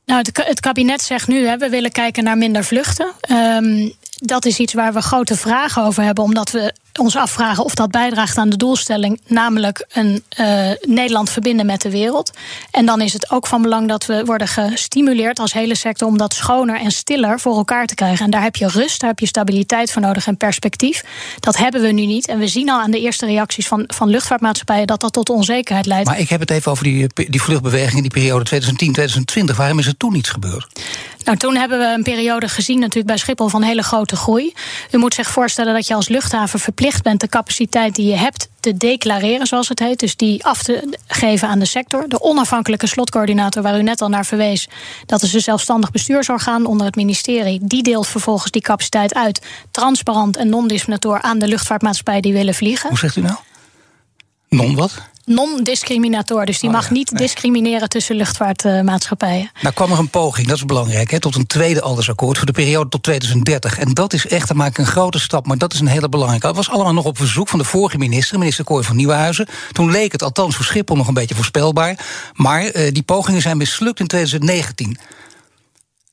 Nou, het, kabinet zegt nu, hè, we willen kijken naar minder vluchten. Um, dat is iets waar we grote vragen over hebben, omdat we ons afvragen of dat bijdraagt aan de doelstelling, namelijk een uh, Nederland verbinden met de wereld. En dan is het ook van belang dat we worden gestimuleerd als hele sector om dat schoner en stiller voor elkaar te krijgen. En daar heb je rust, daar heb je stabiliteit voor nodig en perspectief. Dat hebben we nu niet. En we zien al aan de eerste reacties van, van luchtvaartmaatschappijen dat dat tot onzekerheid leidt. Maar ik heb het even over die, die vluchtbeweging in die periode 2010-2020. Waarom is het toen niet gebeurd? Nou, toen hebben we een periode gezien natuurlijk bij Schiphol van hele grote groei. U moet zich voorstellen dat je als luchthaven verplicht bent de capaciteit die je hebt te declareren, zoals het heet. Dus die af te geven aan de sector. De onafhankelijke slotcoördinator, waar u net al naar verwees, dat is een zelfstandig bestuursorgaan onder het ministerie. Die deelt vervolgens die capaciteit uit, transparant en non-discriminator aan de luchtvaartmaatschappij die willen vliegen. Hoe zegt u nou? Non wat? Non-discriminator. Dus die oh, mag ja, niet nee. discrimineren tussen luchtvaartmaatschappijen. nou kwam er een poging, dat is belangrijk, hè, tot een tweede Aldersakkoord voor de periode tot 2030. En dat is echt, dan maak ik een grote stap, maar dat is een hele belangrijke. Dat was allemaal nog op verzoek van de vorige minister, minister Kooi van Nieuwenhuizen. Toen leek het althans voor Schiphol nog een beetje voorspelbaar. Maar uh, die pogingen zijn mislukt in 2019.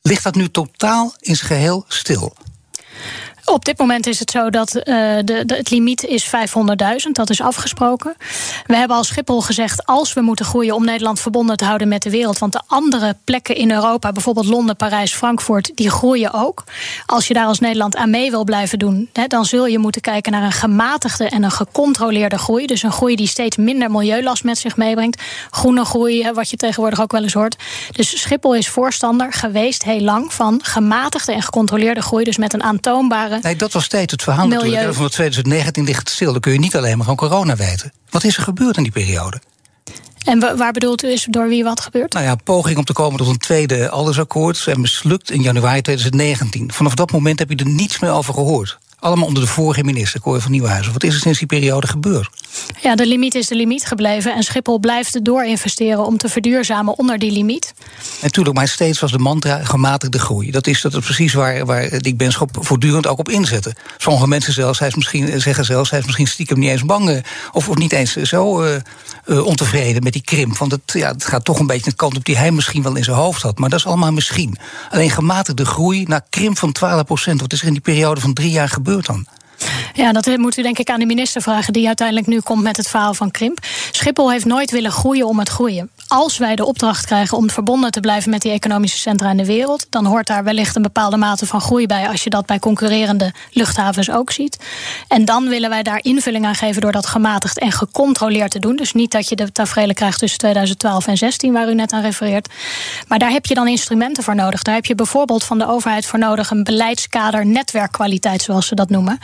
Ligt dat nu totaal in zijn geheel stil? Op dit moment is het zo dat de, de, het limiet is 500.000. Dat is afgesproken. We hebben als Schiphol gezegd... als we moeten groeien om Nederland verbonden te houden met de wereld... want de andere plekken in Europa, bijvoorbeeld Londen, Parijs, Frankfurt... die groeien ook. Als je daar als Nederland aan mee wil blijven doen... Hè, dan zul je moeten kijken naar een gematigde en een gecontroleerde groei. Dus een groei die steeds minder milieulast met zich meebrengt. Groene groei, wat je tegenwoordig ook wel eens hoort. Dus Schiphol is voorstander geweest heel lang... van gematigde en gecontroleerde groei. Dus met een aantoonbare Nee, dat was steeds het verhaal Milieu. natuurlijk. Van 2019 ligt het stil. Dan kun je niet alleen maar van corona weten. Wat is er gebeurd in die periode? En waar bedoelt u is door wie wat gebeurt? Nou ja, poging om te komen tot een tweede allesakkoord en mislukt in januari 2019. Vanaf dat moment heb je er niets meer over gehoord. Allemaal onder de vorige minister, Cor van Nieuwhuizen. Wat is er sinds die periode gebeurd? Ja, de limiet is de limiet gebleven. En Schiphol blijft doorinvesteren om te verduurzamen onder die limiet. Natuurlijk, maar steeds was de mantra gematigde groei. Dat is, dat is precies waar, waar Dick Benschop voortdurend ook op inzette. Sommige mensen zelfs, hij is misschien, zeggen zelfs... hij is misschien stiekem niet eens bang... Eh, of, of niet eens zo uh, uh, ontevreden met die krimp. Want het, ja, het gaat toch een beetje de kant op die hij misschien wel in zijn hoofd had. Maar dat is allemaal misschien. Alleen gematigde groei naar krimp van 12 procent. Wat is er in die periode van drie jaar gebeurd? dan? Ja, dat moet u denk ik aan de minister vragen, die uiteindelijk nu komt met het verhaal van Krimp. Schiphol heeft nooit willen groeien om het groeien. Als wij de opdracht krijgen om verbonden te blijven met die economische centra in de wereld, dan hoort daar wellicht een bepaalde mate van groei bij, als je dat bij concurrerende luchthavens ook ziet. En dan willen wij daar invulling aan geven door dat gematigd en gecontroleerd te doen. Dus niet dat je de tafereelen krijgt tussen 2012 en 2016, waar u net aan refereert. Maar daar heb je dan instrumenten voor nodig. Daar heb je bijvoorbeeld van de overheid voor nodig een beleidskader netwerkkwaliteit, zoals ze dat noemen.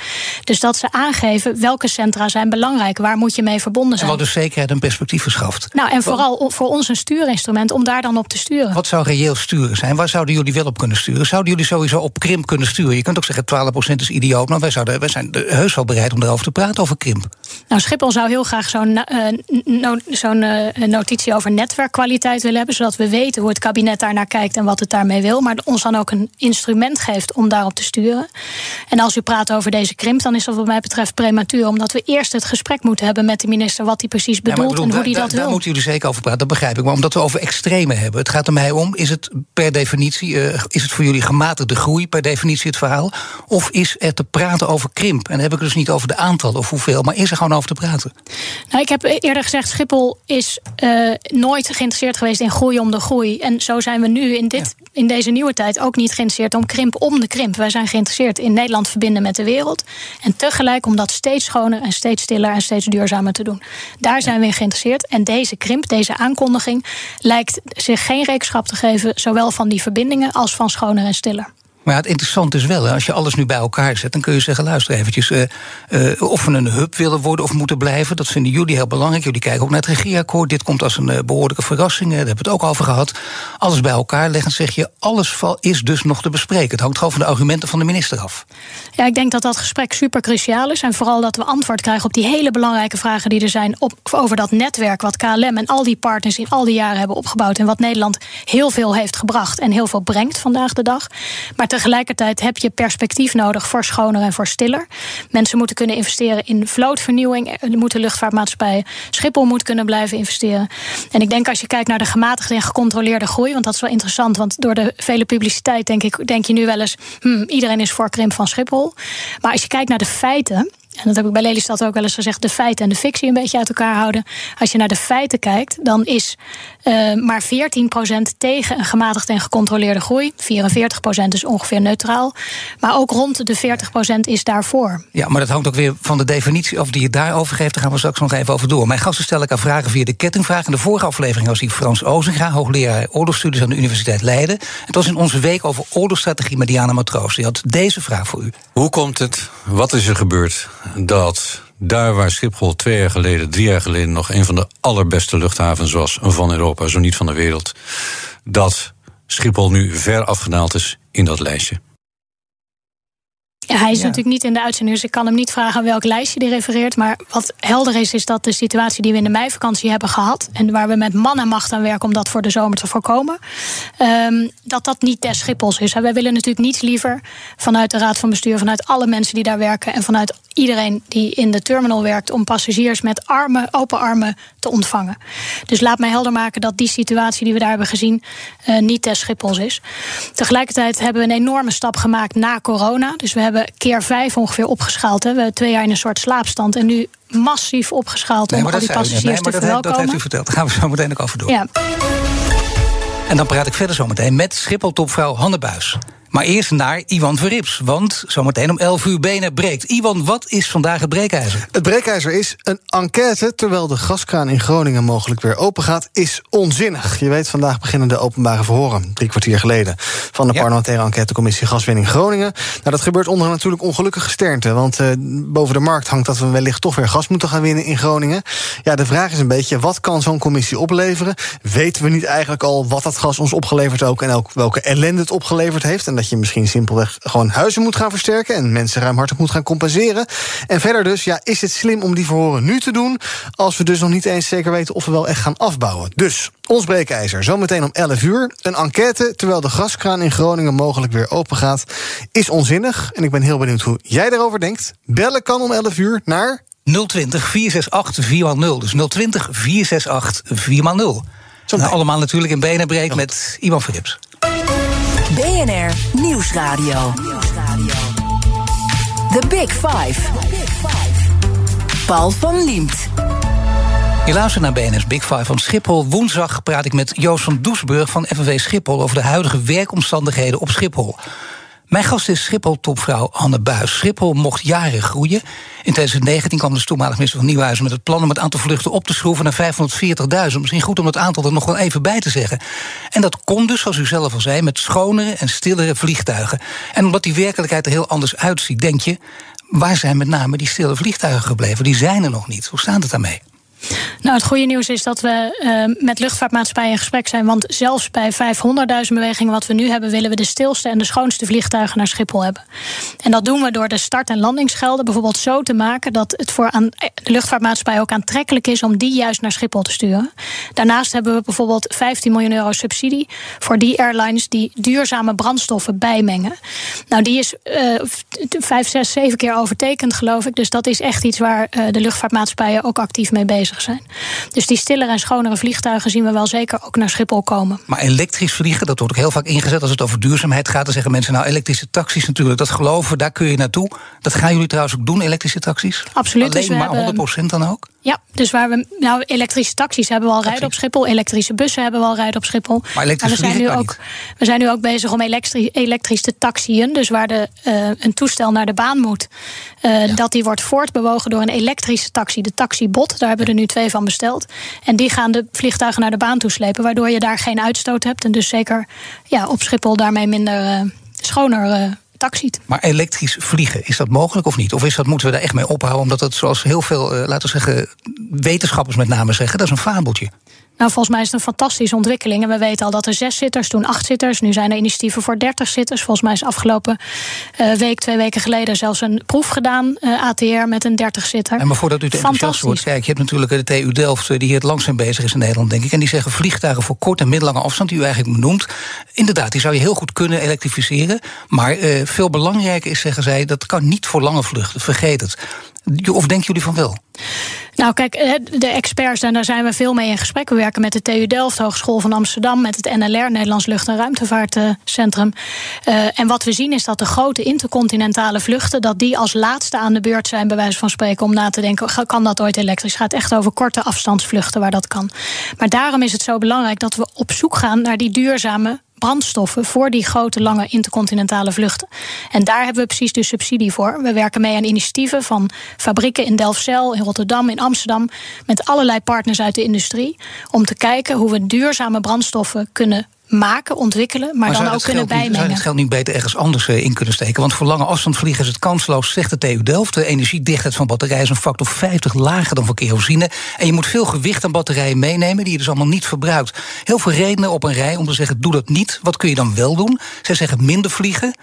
Dus dat ze aangeven welke centra zijn belangrijk, waar moet je mee verbonden zijn. En wat dus zekerheid en perspectief verschaft. Nou, en vooral voor ons een stuurinstrument om daar dan op te sturen. Wat zou reëel sturen zijn? Waar zouden jullie wel op kunnen sturen? Zouden jullie sowieso op krimp kunnen sturen? Je kunt ook zeggen 12% is idioot, maar wij, zouden, wij zijn heus wel bereid om erover te praten over krimp. Nou, Schiphol zou heel graag zo'n uh, notitie over netwerkkwaliteit willen hebben, zodat we weten hoe het kabinet daarnaar kijkt en wat het daarmee wil, maar ons dan ook een instrument geeft om daarop te sturen. En als u praat over deze krimp, dan is dat wat mij betreft prematuur. Omdat we eerst het gesprek moeten hebben met de minister wat hij precies bedoelt en hoe hij dat wil. Daar moeten jullie zeker over praten, dat begrijp ik. Maar omdat we over extreme hebben. Het gaat er mij om, is het per definitie, uh, is het voor jullie gematigde groei per definitie het verhaal? Of is er te praten over krimp? En dan heb ik het dus niet over de aantal of hoeveel, maar is er gewoon over te praten? Nou, ik heb eerder gezegd, Schiphol is uh, nooit geïnteresseerd geweest in groei om de groei. En zo zijn we nu in, dit, in deze nieuwe tijd ook niet geïnteresseerd om krimp om de krimp. Wij zijn geïnteresseerd in Nederland verbinden met de wereld. En tegelijk om dat steeds schoner en steeds stiller en steeds duurzamer te doen. Daar zijn we in geïnteresseerd. En deze krimp, deze aankondiging, lijkt zich geen rekenschap te geven, zowel van die verbindingen als van schoner en stiller. Maar het interessante is wel, als je alles nu bij elkaar zet, dan kun je zeggen: luister eventjes, uh, of we een hub willen worden of moeten blijven. Dat vinden jullie heel belangrijk. Jullie kijken ook naar het regeerakkoord. Dit komt als een uh, behoorlijke verrassing. daar hebben we het ook over gehad. Alles bij elkaar leggen, zeg je: alles is dus nog te bespreken. Het hangt gewoon van de argumenten van de minister af. Ja, ik denk dat dat gesprek super cruciaal is. En vooral dat we antwoord krijgen op die hele belangrijke vragen die er zijn op, over dat netwerk wat KLM en al die partners in al die jaren hebben opgebouwd. En wat Nederland heel veel heeft gebracht en heel veel brengt vandaag de dag. Maar tegelijkertijd heb je perspectief nodig voor schoner en voor stiller. Mensen moeten kunnen investeren in vlootvernieuwing. Er moeten luchtvaartmaatschappijen. Schiphol moet kunnen blijven investeren. En ik denk als je kijkt naar de gematigde en gecontroleerde groei, want dat is wel interessant. Want door de vele publiciteit denk, ik, denk je nu wel eens: hmm, iedereen is voor krimp van Schiphol. Maar als je kijkt naar de feiten en dat heb ik bij Lelystad ook wel eens gezegd, de feiten en de fictie een beetje uit elkaar houden. Als je naar de feiten kijkt, dan is uh, maar 14% tegen een gematigde en gecontroleerde groei. 44% is ongeveer neutraal. Maar ook rond de 40% is daarvoor. Ja, maar dat hangt ook weer van de definitie of die je daarover geeft. Daar gaan we straks nog even over door. Mijn gasten stel ik aan vragen via de kettingvraag. In de vorige aflevering was die Frans Ozenga, hoogleraar oorlogsstudies aan de Universiteit Leiden. Het was in onze week over oorlogsstrategie met Diana Matroos. Die had deze vraag voor u. Hoe komt het? Wat is er gebeurd? Dat daar waar Schiphol twee jaar geleden, drie jaar geleden nog een van de allerbeste luchthavens was van Europa, zo niet van de wereld, dat Schiphol nu ver afgedaald is in dat lijstje. Ja, hij is natuurlijk niet in de uitzending, dus ik kan hem niet vragen welk lijstje die refereert. Maar wat helder is, is dat de situatie die we in de meivakantie hebben gehad. en waar we met man en macht aan werken om dat voor de zomer te voorkomen. Um, dat dat niet des Schiphels is. Wij willen natuurlijk niets liever vanuit de Raad van Bestuur, vanuit alle mensen die daar werken. en vanuit iedereen die in de terminal werkt. om passagiers met armen, open armen te ontvangen. Dus laat mij helder maken dat die situatie die we daar hebben gezien. Uh, niet des Schiphels is. Tegelijkertijd hebben we een enorme stap gemaakt na corona. Dus we hebben keer vijf ongeveer opgeschaald. Hè. We hebben twee jaar in een soort slaapstand. En nu massief opgeschaald om al die passagiers nee, te dat, verwelkomen. dat heeft u verteld. Daar gaan we zo meteen ook over door. Ja. En dan praat ik verder zometeen met Schiphol-topvrouw. Maar eerst naar Iwan Verrips, want zometeen om 11 uur benen breekt. Iwan, wat is vandaag het breekijzer? Het breekijzer is een enquête terwijl de gaskraan in Groningen mogelijk weer open gaat, is onzinnig. Je weet, vandaag beginnen de openbare verhoren, drie kwartier geleden, van de Ja. parlementaire enquêtecommissie Gaswinning Groningen. Nou, dat gebeurt onder een natuurlijk ongelukkige sternte, want eh, boven de markt hangt dat we wellicht toch weer gas moeten gaan winnen in Groningen. Ja, de vraag is een beetje, wat kan zo'n commissie opleveren? Weten we niet eigenlijk al wat dat gas ons opgeleverd ook en ook welke ellende het opgeleverd heeft? En dat je misschien simpelweg gewoon huizen moet gaan versterken en mensen ruimhartig moet gaan compenseren. En verder dus, ja, is het slim om die verhoren nu te doen, als we dus nog niet eens zeker weten of we wel echt gaan afbouwen? Dus, ons breekijzer, zometeen om 11 uur. Een enquête terwijl de gaskraan in Groningen mogelijk weer open gaat, is onzinnig. En ik ben heel benieuwd hoe jij daarover denkt. Bellen kan om 11 uur naar 020 468 4x0. Dus 020 468 4x0. Nou, allemaal natuurlijk in benen breek met Iwan Verrips. BNR Nieuwsradio. The Big Five. Paul van Liemt. Je luistert naar BNS Big Five van Schiphol. Woensdag praat ik met Joost van Doesburg van FNV Schiphol... over de huidige werkomstandigheden op Schiphol. Mijn gast is Schiphol-topvrouw Anne Buis. Schiphol mocht jaren groeien. In 2019 kwam de toenmalig minister van Nieuwhuizen met het plan om het aantal vluchten op te schroeven naar 540.000. Misschien goed om het aantal er nog wel even bij te zeggen. En dat kon dus, zoals u zelf al zei, met schonere en stillere vliegtuigen. En omdat die werkelijkheid er heel anders uitziet, denk je, waar zijn met name die stille vliegtuigen gebleven? Die zijn er nog niet. Hoe staat het daarmee? Nou, het goede nieuws is dat we uh, met luchtvaartmaatschappijen in gesprek zijn. Want zelfs bij 500.000 bewegingen wat we nu hebben, willen we de stilste en de schoonste vliegtuigen naar Schiphol hebben. En dat doen we door de start- en landingsgelden bijvoorbeeld zo te maken dat het voor aan de luchtvaartmaatschappij ook aantrekkelijk is om die juist naar Schiphol te sturen. Daarnaast hebben we bijvoorbeeld 15 miljoen euro subsidie voor die airlines die duurzame brandstoffen bijmengen. Nou, die is uh, vijf, zes, zeven keer overtekend, geloof ik. Dus dat is echt iets waar uh, de luchtvaartmaatschappijen ook actief mee bezig zijn. Dus die stillere en schonere vliegtuigen zien we wel zeker ook naar Schiphol komen. Maar elektrisch vliegen, dat wordt ook heel vaak ingezet als het over duurzaamheid gaat. Dan zeggen mensen, nou, elektrische taxis natuurlijk, dat geloven, daar kun je naartoe. Dat gaan jullie trouwens ook doen, elektrische taxis? Absoluut. Alleen dus maar hebben, 100% dan ook? Ja, dus waar we. Nou, elektrische taxis hebben we al rijden op Schiphol. Elektrische bussen hebben we al rijden op Schiphol. Maar elektrisch we zijn nu ook, niet. We zijn nu ook bezig om elektri elektrisch te taxiën. Dus waar de, uh, een toestel naar de baan moet, uh, ja. dat die wordt voortbewogen door een elektrische taxi. De taxibot, daar hebben we er nu twee van besteld. En die gaan de vliegtuigen naar de baan toeslepen. Waardoor je daar geen uitstoot hebt. En dus zeker ja, op Schiphol daarmee minder uh, schoner taxiet. Maar elektrisch vliegen, is dat mogelijk of niet? Of is dat, moeten we daar echt mee ophouden? Omdat het, zoals heel veel, uh, laten we zeggen, wetenschappers met name zeggen, dat is een fabeltje. Nou, volgens mij is het een fantastische ontwikkeling. En we weten al dat er zes zitters, toen acht zitters. Nu zijn er initiatieven voor dertig zitters. Volgens mij is afgelopen uh, week, twee weken geleden, zelfs een proef gedaan, uh, ATR, met een dertig zitter. En maar voordat u het enthousiast wordt, kijk, je hebt natuurlijk de TU Delft, die hier het langzaam bezig is in Nederland, denk ik. En die zeggen vliegtuigen voor korte en middellange afstand, die u eigenlijk benoemt. Inderdaad, die zou je heel goed kunnen elektrificeren. Maar uh, veel belangrijker is, zeggen zij, dat kan niet voor lange vluchten. Vergeet het. Of denken jullie van wel? Nou, kijk, de experts, en daar zijn we veel mee in gesprek. We werken met de TU Delft, Hogeschool van Amsterdam, met het NLR, Nederlands Lucht- en Ruimtevaartcentrum. Uh, en wat we zien is dat de grote intercontinentale vluchten, dat die als laatste aan de beurt zijn, bij wijze van spreken, om na te denken, kan dat ooit elektrisch? Het gaat echt over korte afstandsvluchten waar dat kan. Maar daarom is het zo belangrijk dat we op zoek gaan naar die duurzame brandstoffen voor die grote, lange intercontinentale vluchten. En daar hebben we precies de subsidie voor. We werken mee aan initiatieven van fabrieken in Delfzijl, in Rotterdam, in Amsterdam, met allerlei partners uit de industrie, om te kijken hoe we duurzame brandstoffen kunnen maken, ontwikkelen, maar, maar dan ook kunnen bijmengen. Zou het geld niet beter ergens anders in kunnen steken? Want voor lange afstand vliegen is het kansloos, zegt de TU Delft. De energiedichtheid van batterijen is een factor 50 lager dan voor kerosine. En je moet veel gewicht aan batterijen meenemen, die je dus allemaal niet verbruikt. Heel veel redenen op een rij om te zeggen: doe dat niet. Wat kun je dan wel doen? Zij zeggen minder vliegen.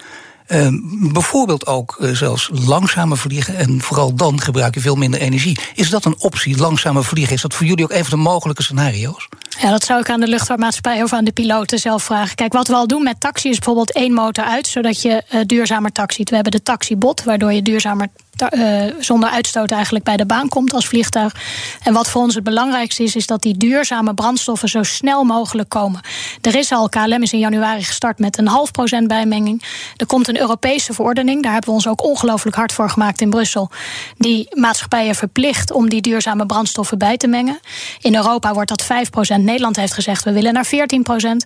Uh, bijvoorbeeld ook uh, zelfs langzamer vliegen. En vooral dan gebruik je veel minder energie. Is dat een optie, langzamer vliegen? Is dat voor jullie ook even de mogelijke scenario's? Ja, dat zou ik aan de luchtvaartmaatschappij of aan de piloten zelf vragen. Kijk, wat we al doen met taxi is bijvoorbeeld één motor uit, zodat je uh, duurzamer taxiet. We hebben de taxibot, waardoor je duurzamer uh, zonder uitstoot eigenlijk bij de baan komt als vliegtuig. En wat voor ons het belangrijkste is, is dat die duurzame brandstoffen zo snel mogelijk komen. Er is al, KLM is in januari gestart met een half procent bijmenging. Er komt een Europese verordening, daar hebben we ons ook ongelooflijk hard voor gemaakt in Brussel. Die maatschappijen verplicht om die duurzame brandstoffen bij te mengen. In Europa wordt dat 5 procent. Nederland heeft gezegd we willen naar 14 procent.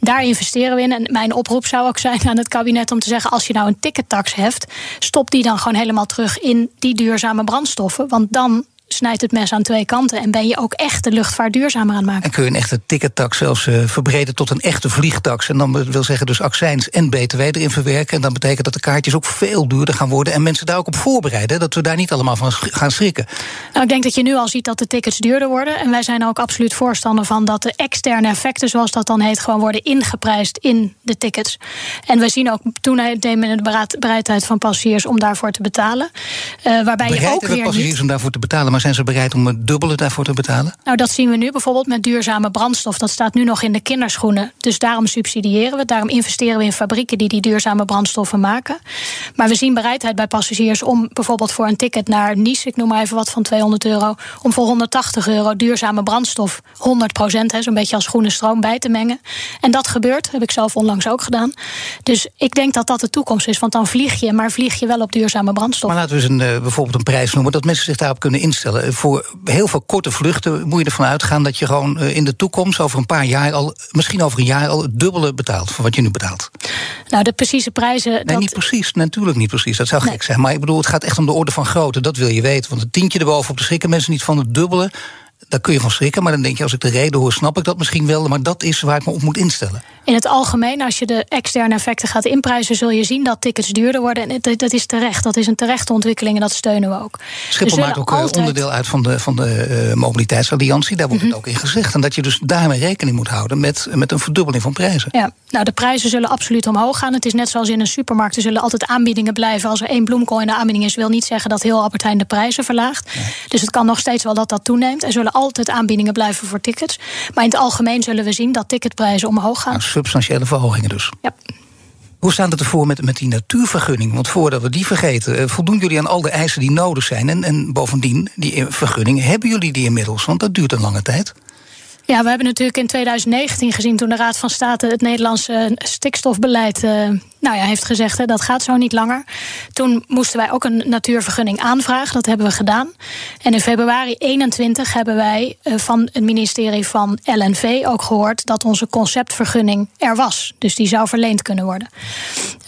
Daar investeren we in. En mijn oproep zou ook zijn aan het kabinet om te zeggen: als je nou een tickettax heft, stop die dan gewoon helemaal terug in die duurzame brandstoffen. Want dan snijdt het mes aan twee kanten. En ben je ook echt de luchtvaart duurzamer aan het maken. En kun je een echte tickettax zelfs uh, verbreden tot een echte vliegtax. En dan wil zeggen dus accijns en btw erin verwerken. En dan betekent dat de kaartjes ook veel duurder gaan worden. En mensen daar ook op voorbereiden. Dat we daar niet allemaal van gaan schrikken. Nou, ik denk dat je nu al ziet dat de tickets duurder worden. En wij zijn ook absoluut voorstander van dat de externe effecten, zoals dat dan heet, gewoon worden ingeprijsd in de tickets. En we zien ook toenemende bereidheid van passagiers om daarvoor te betalen. Uh, waarbij je ook weer. passagiers niet... om daarvoor te betalen. Maar zijn ze bereid om het dubbele daarvoor te betalen? Nou, dat zien we nu bijvoorbeeld met duurzame brandstof. Dat staat nu nog in de kinderschoenen. Dus daarom subsidiëren we. Daarom investeren we in fabrieken die die duurzame brandstoffen maken. Maar we zien bereidheid bij passagiers om bijvoorbeeld voor een ticket naar Nice, ik noem maar even wat van 200 euro, om voor 180 euro duurzame brandstof 100 procent, zo'n beetje als groene stroom, bij te mengen. En dat gebeurt, heb ik zelf onlangs ook gedaan. Dus ik denk dat dat de toekomst is, want dan vlieg je, maar vlieg je wel op duurzame brandstof. Maar laten we eens een, uh, bijvoorbeeld een prijs noemen, dat mensen zich daarop kunnen instellen. Voor heel veel korte vluchten moet je ervan uitgaan dat je gewoon in de toekomst, over een paar jaar al, misschien over een jaar al, het dubbele betaalt van wat je nu betaalt. Nou, de precieze prijzen. Nee, dat... niet precies. Natuurlijk niet precies. Dat zou gek zijn. Maar ik bedoel, het gaat echt om de orde van grootte. Dat wil je weten. Want het tientje erbovenop de schrikken mensen niet van het dubbele daar kun je van schrikken. Maar dan denk je, als ik de reden hoor, snap ik dat misschien wel. Maar dat is waar ik me op moet instellen. In het algemeen, als je de externe effecten gaat inprijzen, zul je zien dat tickets duurder worden. En dat is terecht. Dat is een terechte ontwikkeling en dat steunen we ook. Schiphol maakt ook altijd... onderdeel uit van de, van de uh, mobiliteitsalliantie. Daar wordt het ook in gezegd. En dat je dus daarmee rekening moet houden met, met een verdubbeling van prijzen. Ja, nou, de prijzen zullen absoluut omhoog gaan. Het is net zoals in een supermarkt. Er zullen altijd aanbiedingen blijven. Als er één bloemkool in de aanbieding is, wil niet zeggen dat heel Albert Heijn de prijzen verlaagt. Dus het kan nog steeds wel dat dat toeneemt. Er zullen altijd aanbiedingen blijven voor tickets. Maar in het algemeen zullen we zien dat ticketprijzen omhoog gaan. Nou, substantiële verhogingen dus. Ja. Hoe staat het ervoor met, met die natuurvergunning? Want voordat we die vergeten, eh, voldoen jullie aan al de eisen die nodig zijn? En, en bovendien, die vergunning, hebben jullie die inmiddels? Want dat duurt een lange tijd. Ja, we hebben natuurlijk in 2019 gezien toen de Raad van State het Nederlandse stikstofbeleid uh, nou ja, heeft gezegd, hè, dat gaat zo niet langer. Toen moesten wij ook een natuurvergunning aanvragen. Dat hebben we gedaan. En in februari 21 hebben wij uh, van het ministerie van LNV ook gehoord dat onze conceptvergunning er was. Dus die zou verleend kunnen worden.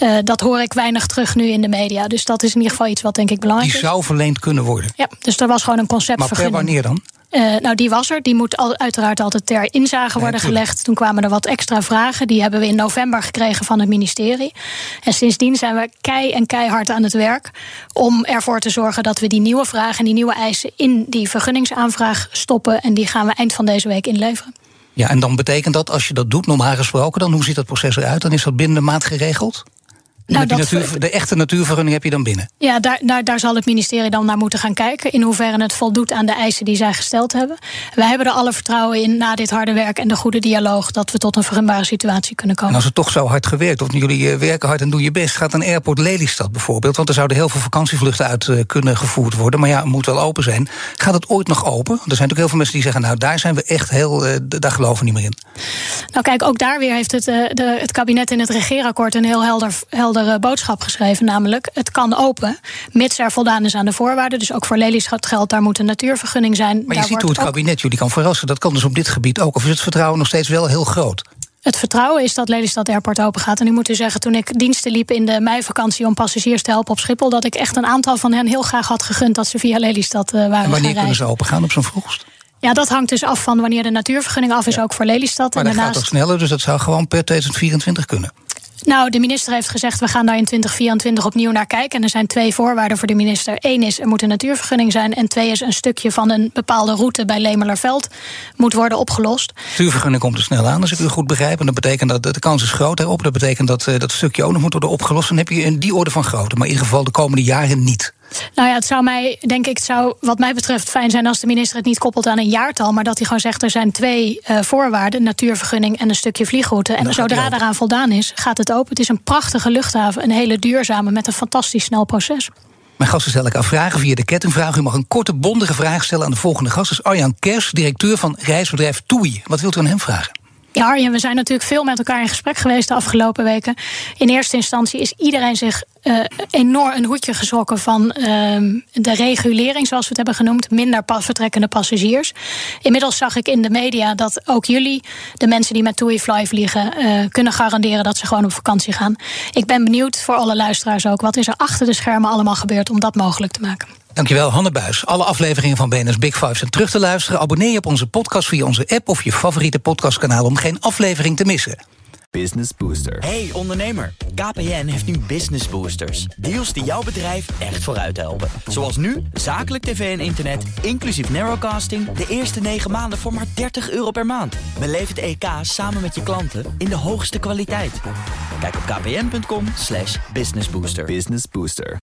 Uh, dat hoor ik weinig terug nu in de media. Dus dat is in ieder geval iets wat denk ik belangrijk is. Die zou verleend kunnen worden? Ja, dus er was gewoon een conceptvergunning. Maar per wanneer dan? Uh, nou, die was er. Die moet al, uiteraard altijd ter inzage worden gelegd. Toen kwamen er wat extra vragen. Die hebben we in november gekregen van het ministerie. En sindsdien zijn we kei en keihard aan het werk. om ervoor te zorgen dat we die nieuwe vragen en die nieuwe eisen. in die vergunningsaanvraag stoppen. En die gaan we eind van deze week inleveren. Ja, en dan betekent dat als je dat doet, normaal gesproken, dan hoe ziet dat proces eruit? Dan is dat binnen de maand geregeld? Nou, natuur, de echte natuurvergunning heb je dan binnen? Ja, daar, daar, daar zal het ministerie dan naar moeten gaan kijken. In hoeverre het voldoet aan de eisen die zij gesteld hebben. Wij hebben er alle vertrouwen in na dit harde werk en de goede dialoog. dat we tot een vergunbare situatie kunnen komen. En als het toch zo hard gewerkt, of jullie eh, werken hard en doen je best. gaat een airport Lelystad bijvoorbeeld. Want er zouden heel veel vakantievluchten uit eh, kunnen gevoerd worden. Maar ja, het moet wel open zijn. Gaat het ooit nog open? Er zijn natuurlijk heel veel mensen die zeggen. nou, daar zijn we echt heel. Uh, daar geloven we niet meer in. Nou, kijk, ook daar weer heeft het, de, het kabinet in het regeerakkoord een heel helder, helder boodschap geschreven. Namelijk, het kan open, mits er voldaan is aan de voorwaarden. Dus ook voor Lelystad geldt, daar moet een natuurvergunning zijn. Maar je ziet hoe het kabinet jullie kan verrassen. Dat kan dus op dit gebied ook. Of is het vertrouwen nog steeds wel heel groot? Het vertrouwen is dat Lelystad Airport open gaat. En ik moet u zeggen, toen ik diensten liep in de meivakantie om passagiers te helpen op Schiphol, dat ik echt een aantal van hen heel graag had gegund dat ze via Lelystad uh, waren. En wanneer kunnen ze open gaan op zo'n vroegst? Ja, dat hangt dus af van wanneer de natuurvergunning af is, ook voor Lelystad. Maar en dat daarnaast... gaat toch sneller, dus dat zou gewoon per 2024 kunnen? Nou, de minister heeft gezegd, we gaan daar in 2024 opnieuw naar kijken. En er zijn twee voorwaarden voor de minister. Eén is, er moet een natuurvergunning zijn. En twee is, een stukje van een bepaalde route bij Lemelerveld moet worden opgelost. Natuurvergunning komt er snel aan, als ik u goed begrijp. En dat betekent dat de kans is groot erop. Dat betekent dat uh, dat stukje ook nog moet worden opgelost. Dan heb je in die orde van grootte. Maar in ieder geval de komende jaren niet. Nou ja, het zou mij, denk ik, het zou wat mij betreft fijn zijn als de minister het niet koppelt aan een jaartal. Maar dat hij gewoon zegt: er zijn twee uh, voorwaarden: natuurvergunning en een stukje vliegroute. En zodra daaraan voldaan is, gaat het open. Het is een prachtige luchthaven, een hele duurzame met een fantastisch snel proces. Mijn gasten stellen elkaar vragen via de kettingvraag. U mag een korte, bondige vraag stellen aan de volgende gast. Dat is Arjan Kers, directeur van reisbedrijf TUI. Wat wilt u aan hem vragen? Ja, Arjen, we zijn natuurlijk veel met elkaar in gesprek geweest de afgelopen weken. In eerste instantie is iedereen zich uh, enorm een hoedje geschrokken van uh, de regulering, zoals we het hebben genoemd, minder pa vertrekkende passagiers. Inmiddels zag ik in de media dat ook jullie, de mensen die met TUI Fly vliegen, uh, kunnen garanderen dat ze gewoon op vakantie gaan. Ik ben benieuwd voor alle luisteraars ook, wat is er achter de schermen allemaal gebeurd om dat mogelijk te maken? Dankjewel, Hanne Buis. Alle afleveringen van BNS Big Five zijn terug te luisteren. Abonneer je op onze podcast via onze app of je favoriete podcastkanaal om geen aflevering te missen. Business Booster. Hey ondernemer, KPN heeft nu Business Boosters. Deals die jouw bedrijf echt vooruit helpen. Zoals nu, zakelijk tv en internet, inclusief narrowcasting... de eerste 9 maanden voor maar 30 euro per maand. Beleef het EK samen met je klanten in de hoogste kwaliteit. Kijk op kpn.com businessbooster. Business Booster.